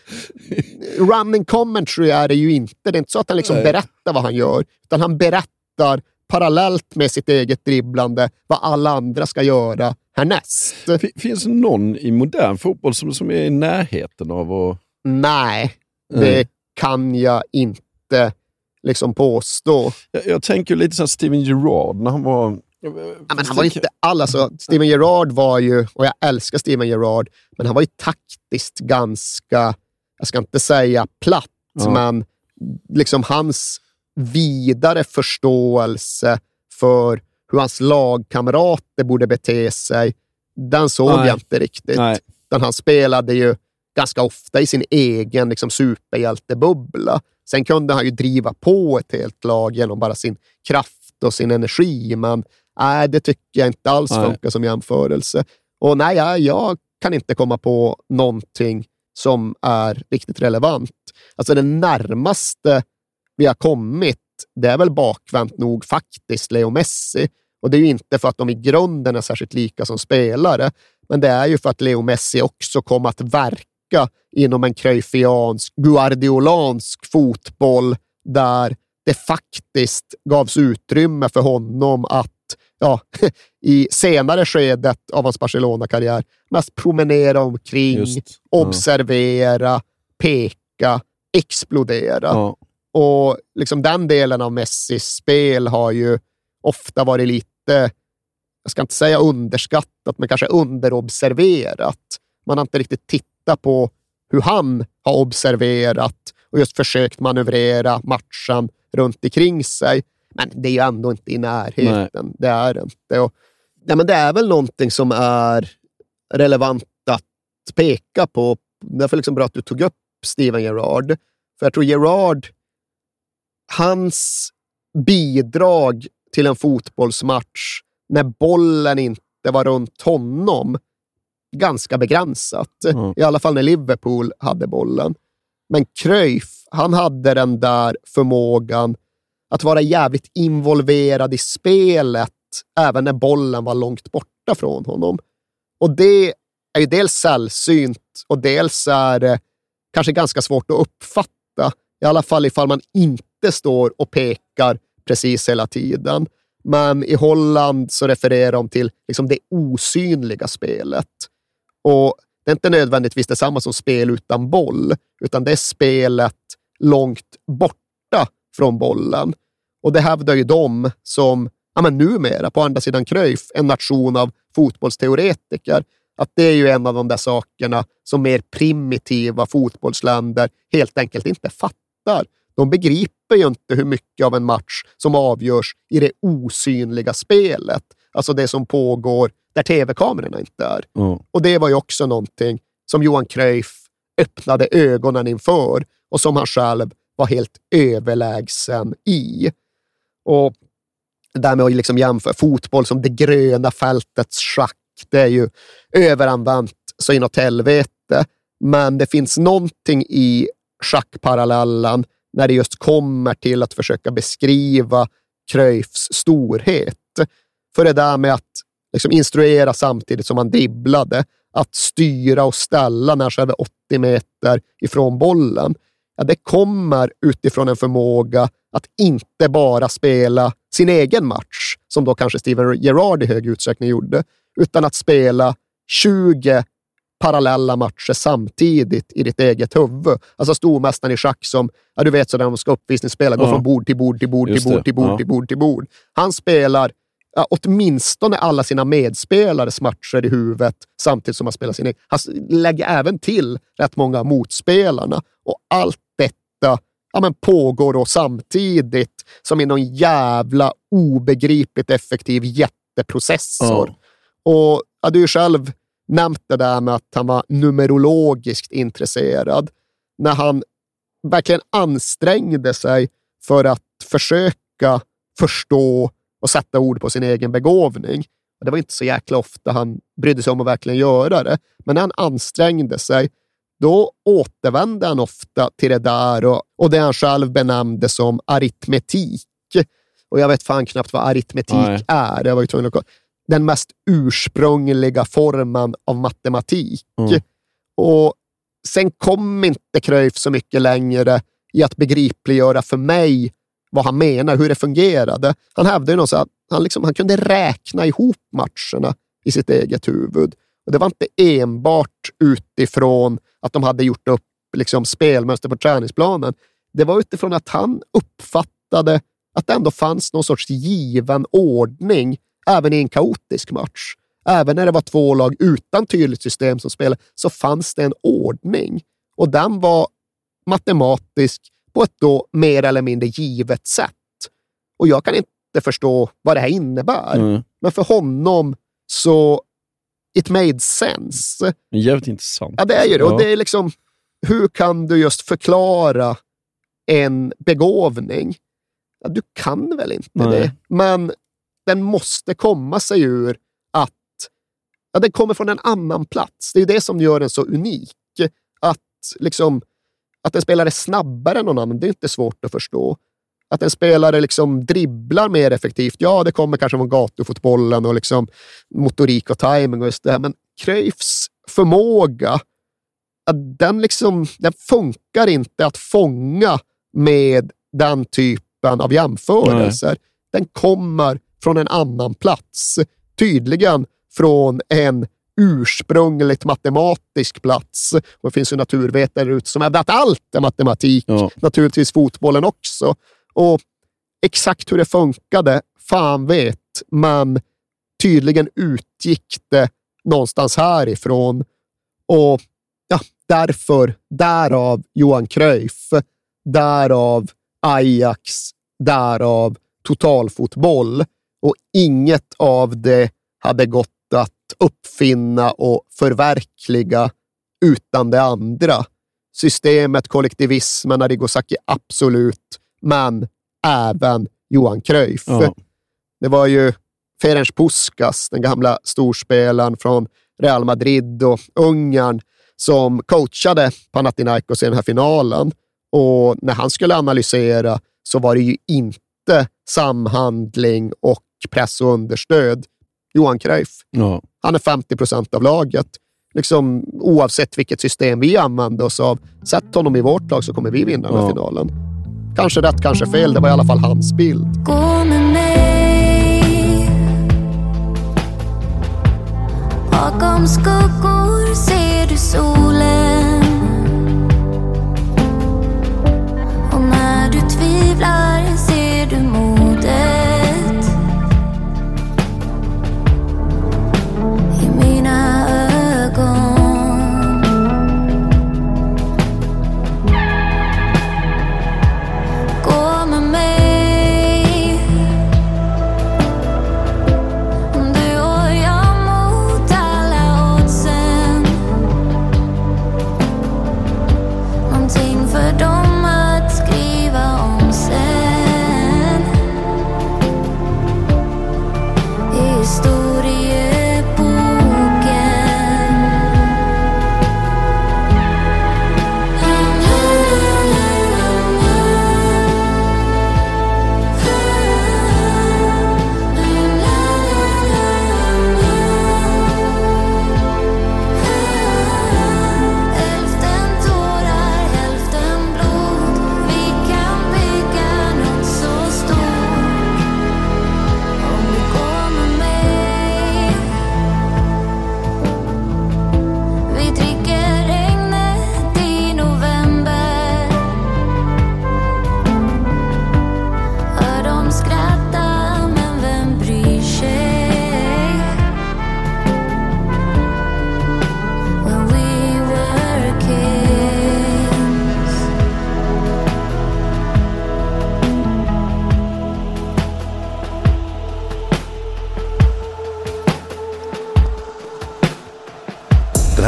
running commentary är det ju inte. Det är inte så att han liksom berättar vad han gör, utan han berättar parallellt med sitt eget dribblande vad alla andra ska göra härnäst. Fin- Finns det någon i modern fotboll som, som är i närheten av att... Nej, det Mm. kan jag inte liksom påstå. Jag, jag tänker lite som Steven Gerrard när han var... Ja, men han var inte all, alltså, Steven Gerrard var ju, och jag älskar Steven Gerrard, men han var ju taktiskt ganska, jag ska inte säga platt, Ja. men liksom hans vidare förståelse för hur hans lagkamrater borde bete sig den såg Nej. jag inte riktigt. Nej. Den han spelade ju ganska ofta i sin egen liksom, superhjältebubbla. Sen kunde han ju driva på ett helt lag genom bara sin kraft och sin energi, men nej, det tycker jag inte alls Nej. funkar som jämförelse. Och nej, jag, jag kan inte komma på någonting som är riktigt relevant. Alltså det närmaste vi har kommit, det är väl bakvänt nog faktiskt Leo Messi. Och det är ju inte för att de i grunden är särskilt lika som spelare, men det är ju för att Leo Messi också kom att verka inom en cruyffiansk, guardiolansk fotboll där det faktiskt gavs utrymme för honom att ja, i senare skedet av hans Barcelona-karriär mest promenera omkring, Just, ja. observera, peka, explodera. Ja. Och liksom den delen av Messis spel har ju ofta varit lite, jag ska inte säga underskattat, men kanske underobserverat. Man har inte riktigt tittat på hur han har observerat och just försökt manövrera matchen runt omkring sig. Men det är ju ändå inte i närheten. Det är det inte. Och, ja, men det är väl någonting som är relevant att peka på. Därför är liksom bra att du tog upp Steven Gerrard. För jag tror Gerrard, hans bidrag till en fotbollsmatch när bollen inte var runt honom, ganska begränsat. I alla fall när Liverpool hade bollen. Men Cruyff, han hade den där förmågan att vara jävligt involverad i spelet, även när bollen var långt borta från honom. Och det är ju dels sällsynt och dels är det kanske ganska svårt att uppfatta. I alla fall ifall man inte inte står och pekar precis hela tiden. Men i Holland så refererar de till liksom det osynliga spelet. Och det är inte nödvändigtvis detsamma som spel utan boll, utan det är spelet långt borta från bollen. Och det hävdar ju de som ja, men numera, på andra sidan Cruyff, en nation av fotbollsteoretiker, att det är ju en av de där sakerna som mer primitiva fotbollsländer helt enkelt inte fattar. De begriper ju inte hur mycket av en match som avgörs i det osynliga spelet. Alltså det som pågår där tv-kamerorna inte är. Och det var ju också någonting som Johan Cruyff öppnade ögonen inför och som han själv var helt överlägsen i. Och det där med att liksom jämföra fotboll som det gröna fältets schack, det är ju överanvänt så inåt helvete. Men det finns någonting i schackparallellen när det just kommer till att försöka beskriva Cruyffs storhet. För det där med att liksom instruera samtidigt som man dribblade, att styra och ställa när själva 80 meter ifrån bollen, ja, det kommer utifrån en förmåga att inte bara spela sin egen match, som då kanske Steven Gerrard i hög utsträckning gjorde, utan att spela 20 parallella matcher samtidigt i ditt eget huvud. Alltså stormästaren i schack som, ja, du vet sådär de ska uppvisningsspela, går Ja. från bord till bord till bord till bord till bord ja. till bord till bord. Han spelar ja, åtminstone alla sina medspelares matcher i huvudet samtidigt som han spelar sin egen. Han lägger även till rätt många av motspelarna och allt detta ja, men pågår då samtidigt som i någon jävla obegripligt effektiv jätteprocessor. Och ja, du ju själv nämnt det där med att han var numerologiskt intresserad. När han verkligen ansträngde sig för att försöka förstå och sätta ord på sin egen begåvning. Det var inte så jäkla ofta han brydde sig om att verkligen göra det. Men när han ansträngde sig, då återvände han ofta till det där och, och det han själv benämnde som aritmetik. Och jag vet fan knappt vad aritmetik Nej. är. Jag var ju tvungen att. Den mest ursprungliga formen av matematik. Mm. Och sen kom inte Cruyff så mycket längre i att begripliggöra för mig vad han menar, hur det fungerade. Han hävdade ju att han, liksom, han kunde räkna ihop matcherna i sitt eget huvud. Och Det var inte enbart utifrån att de hade gjort upp liksom, spelmönster på träningsplanen. Det var utifrån att han uppfattade att det ändå fanns någon sorts given ordning även i en kaotisk match. Även när det var två lag utan tydligt system som spelade så fanns det en ordning och den var matematisk på ett då mer eller mindre givet sätt. Och jag kan inte förstå vad det här innebär. Mm. Men för honom så it made sense. Jävligt intressant. Ja, det är ju det. Ja. Och det är liksom, hur kan du just förklara en begåvning? Ja, du kan väl inte Nej. det, men den måste komma sig ur att ja, den kommer från en annan plats. Det är det som gör den så unik. Att, liksom, att en spelare är snabbare än någon annan, det är inte svårt att förstå. Att en spelare liksom dribblar mer effektivt, ja, det kommer kanske från gatufotbollen och liksom motorik och timing och just det här. Men Cruyffs förmåga, att den, liksom, den funkar inte att fånga med den typen av jämförelser. Den kommer från en annan plats. Tydligen från en ursprungligt matematisk plats. Och det finns ju naturvetare ute som hävdar att allt är matematik. Naturligtvis fotbollen också. Och exakt hur det funkade, fan vet. Men tydligen utgick det någonstans härifrån. Och ja, därför, därav Johan Cruyff, därav Ajax, därav totalfotboll. Och inget av det hade gått att uppfinna och förverkliga utan det andra. Systemet, kollektivismen, Arrigo Sacchi, absolut, men även Johan Cruyff. Ja. Det var ju Ferenc Puskas, den gamla storspelaren från Real Madrid och Ungern, som coachade Panathinaikos i den här finalen. Och när han skulle analysera så var det ju inte samhandling och press och understöd. Johan Cruyff. Ja. Han är 50 procent av laget. Liksom, oavsett vilket system vi använder oss av. Sätt honom i vårt lag så kommer vi vinna den här Ja. finalen. Kanske rätt, kanske fel. Det var i alla fall hans bild. Gå med mig Bakom skuggor ser du solen Och när du tvivlar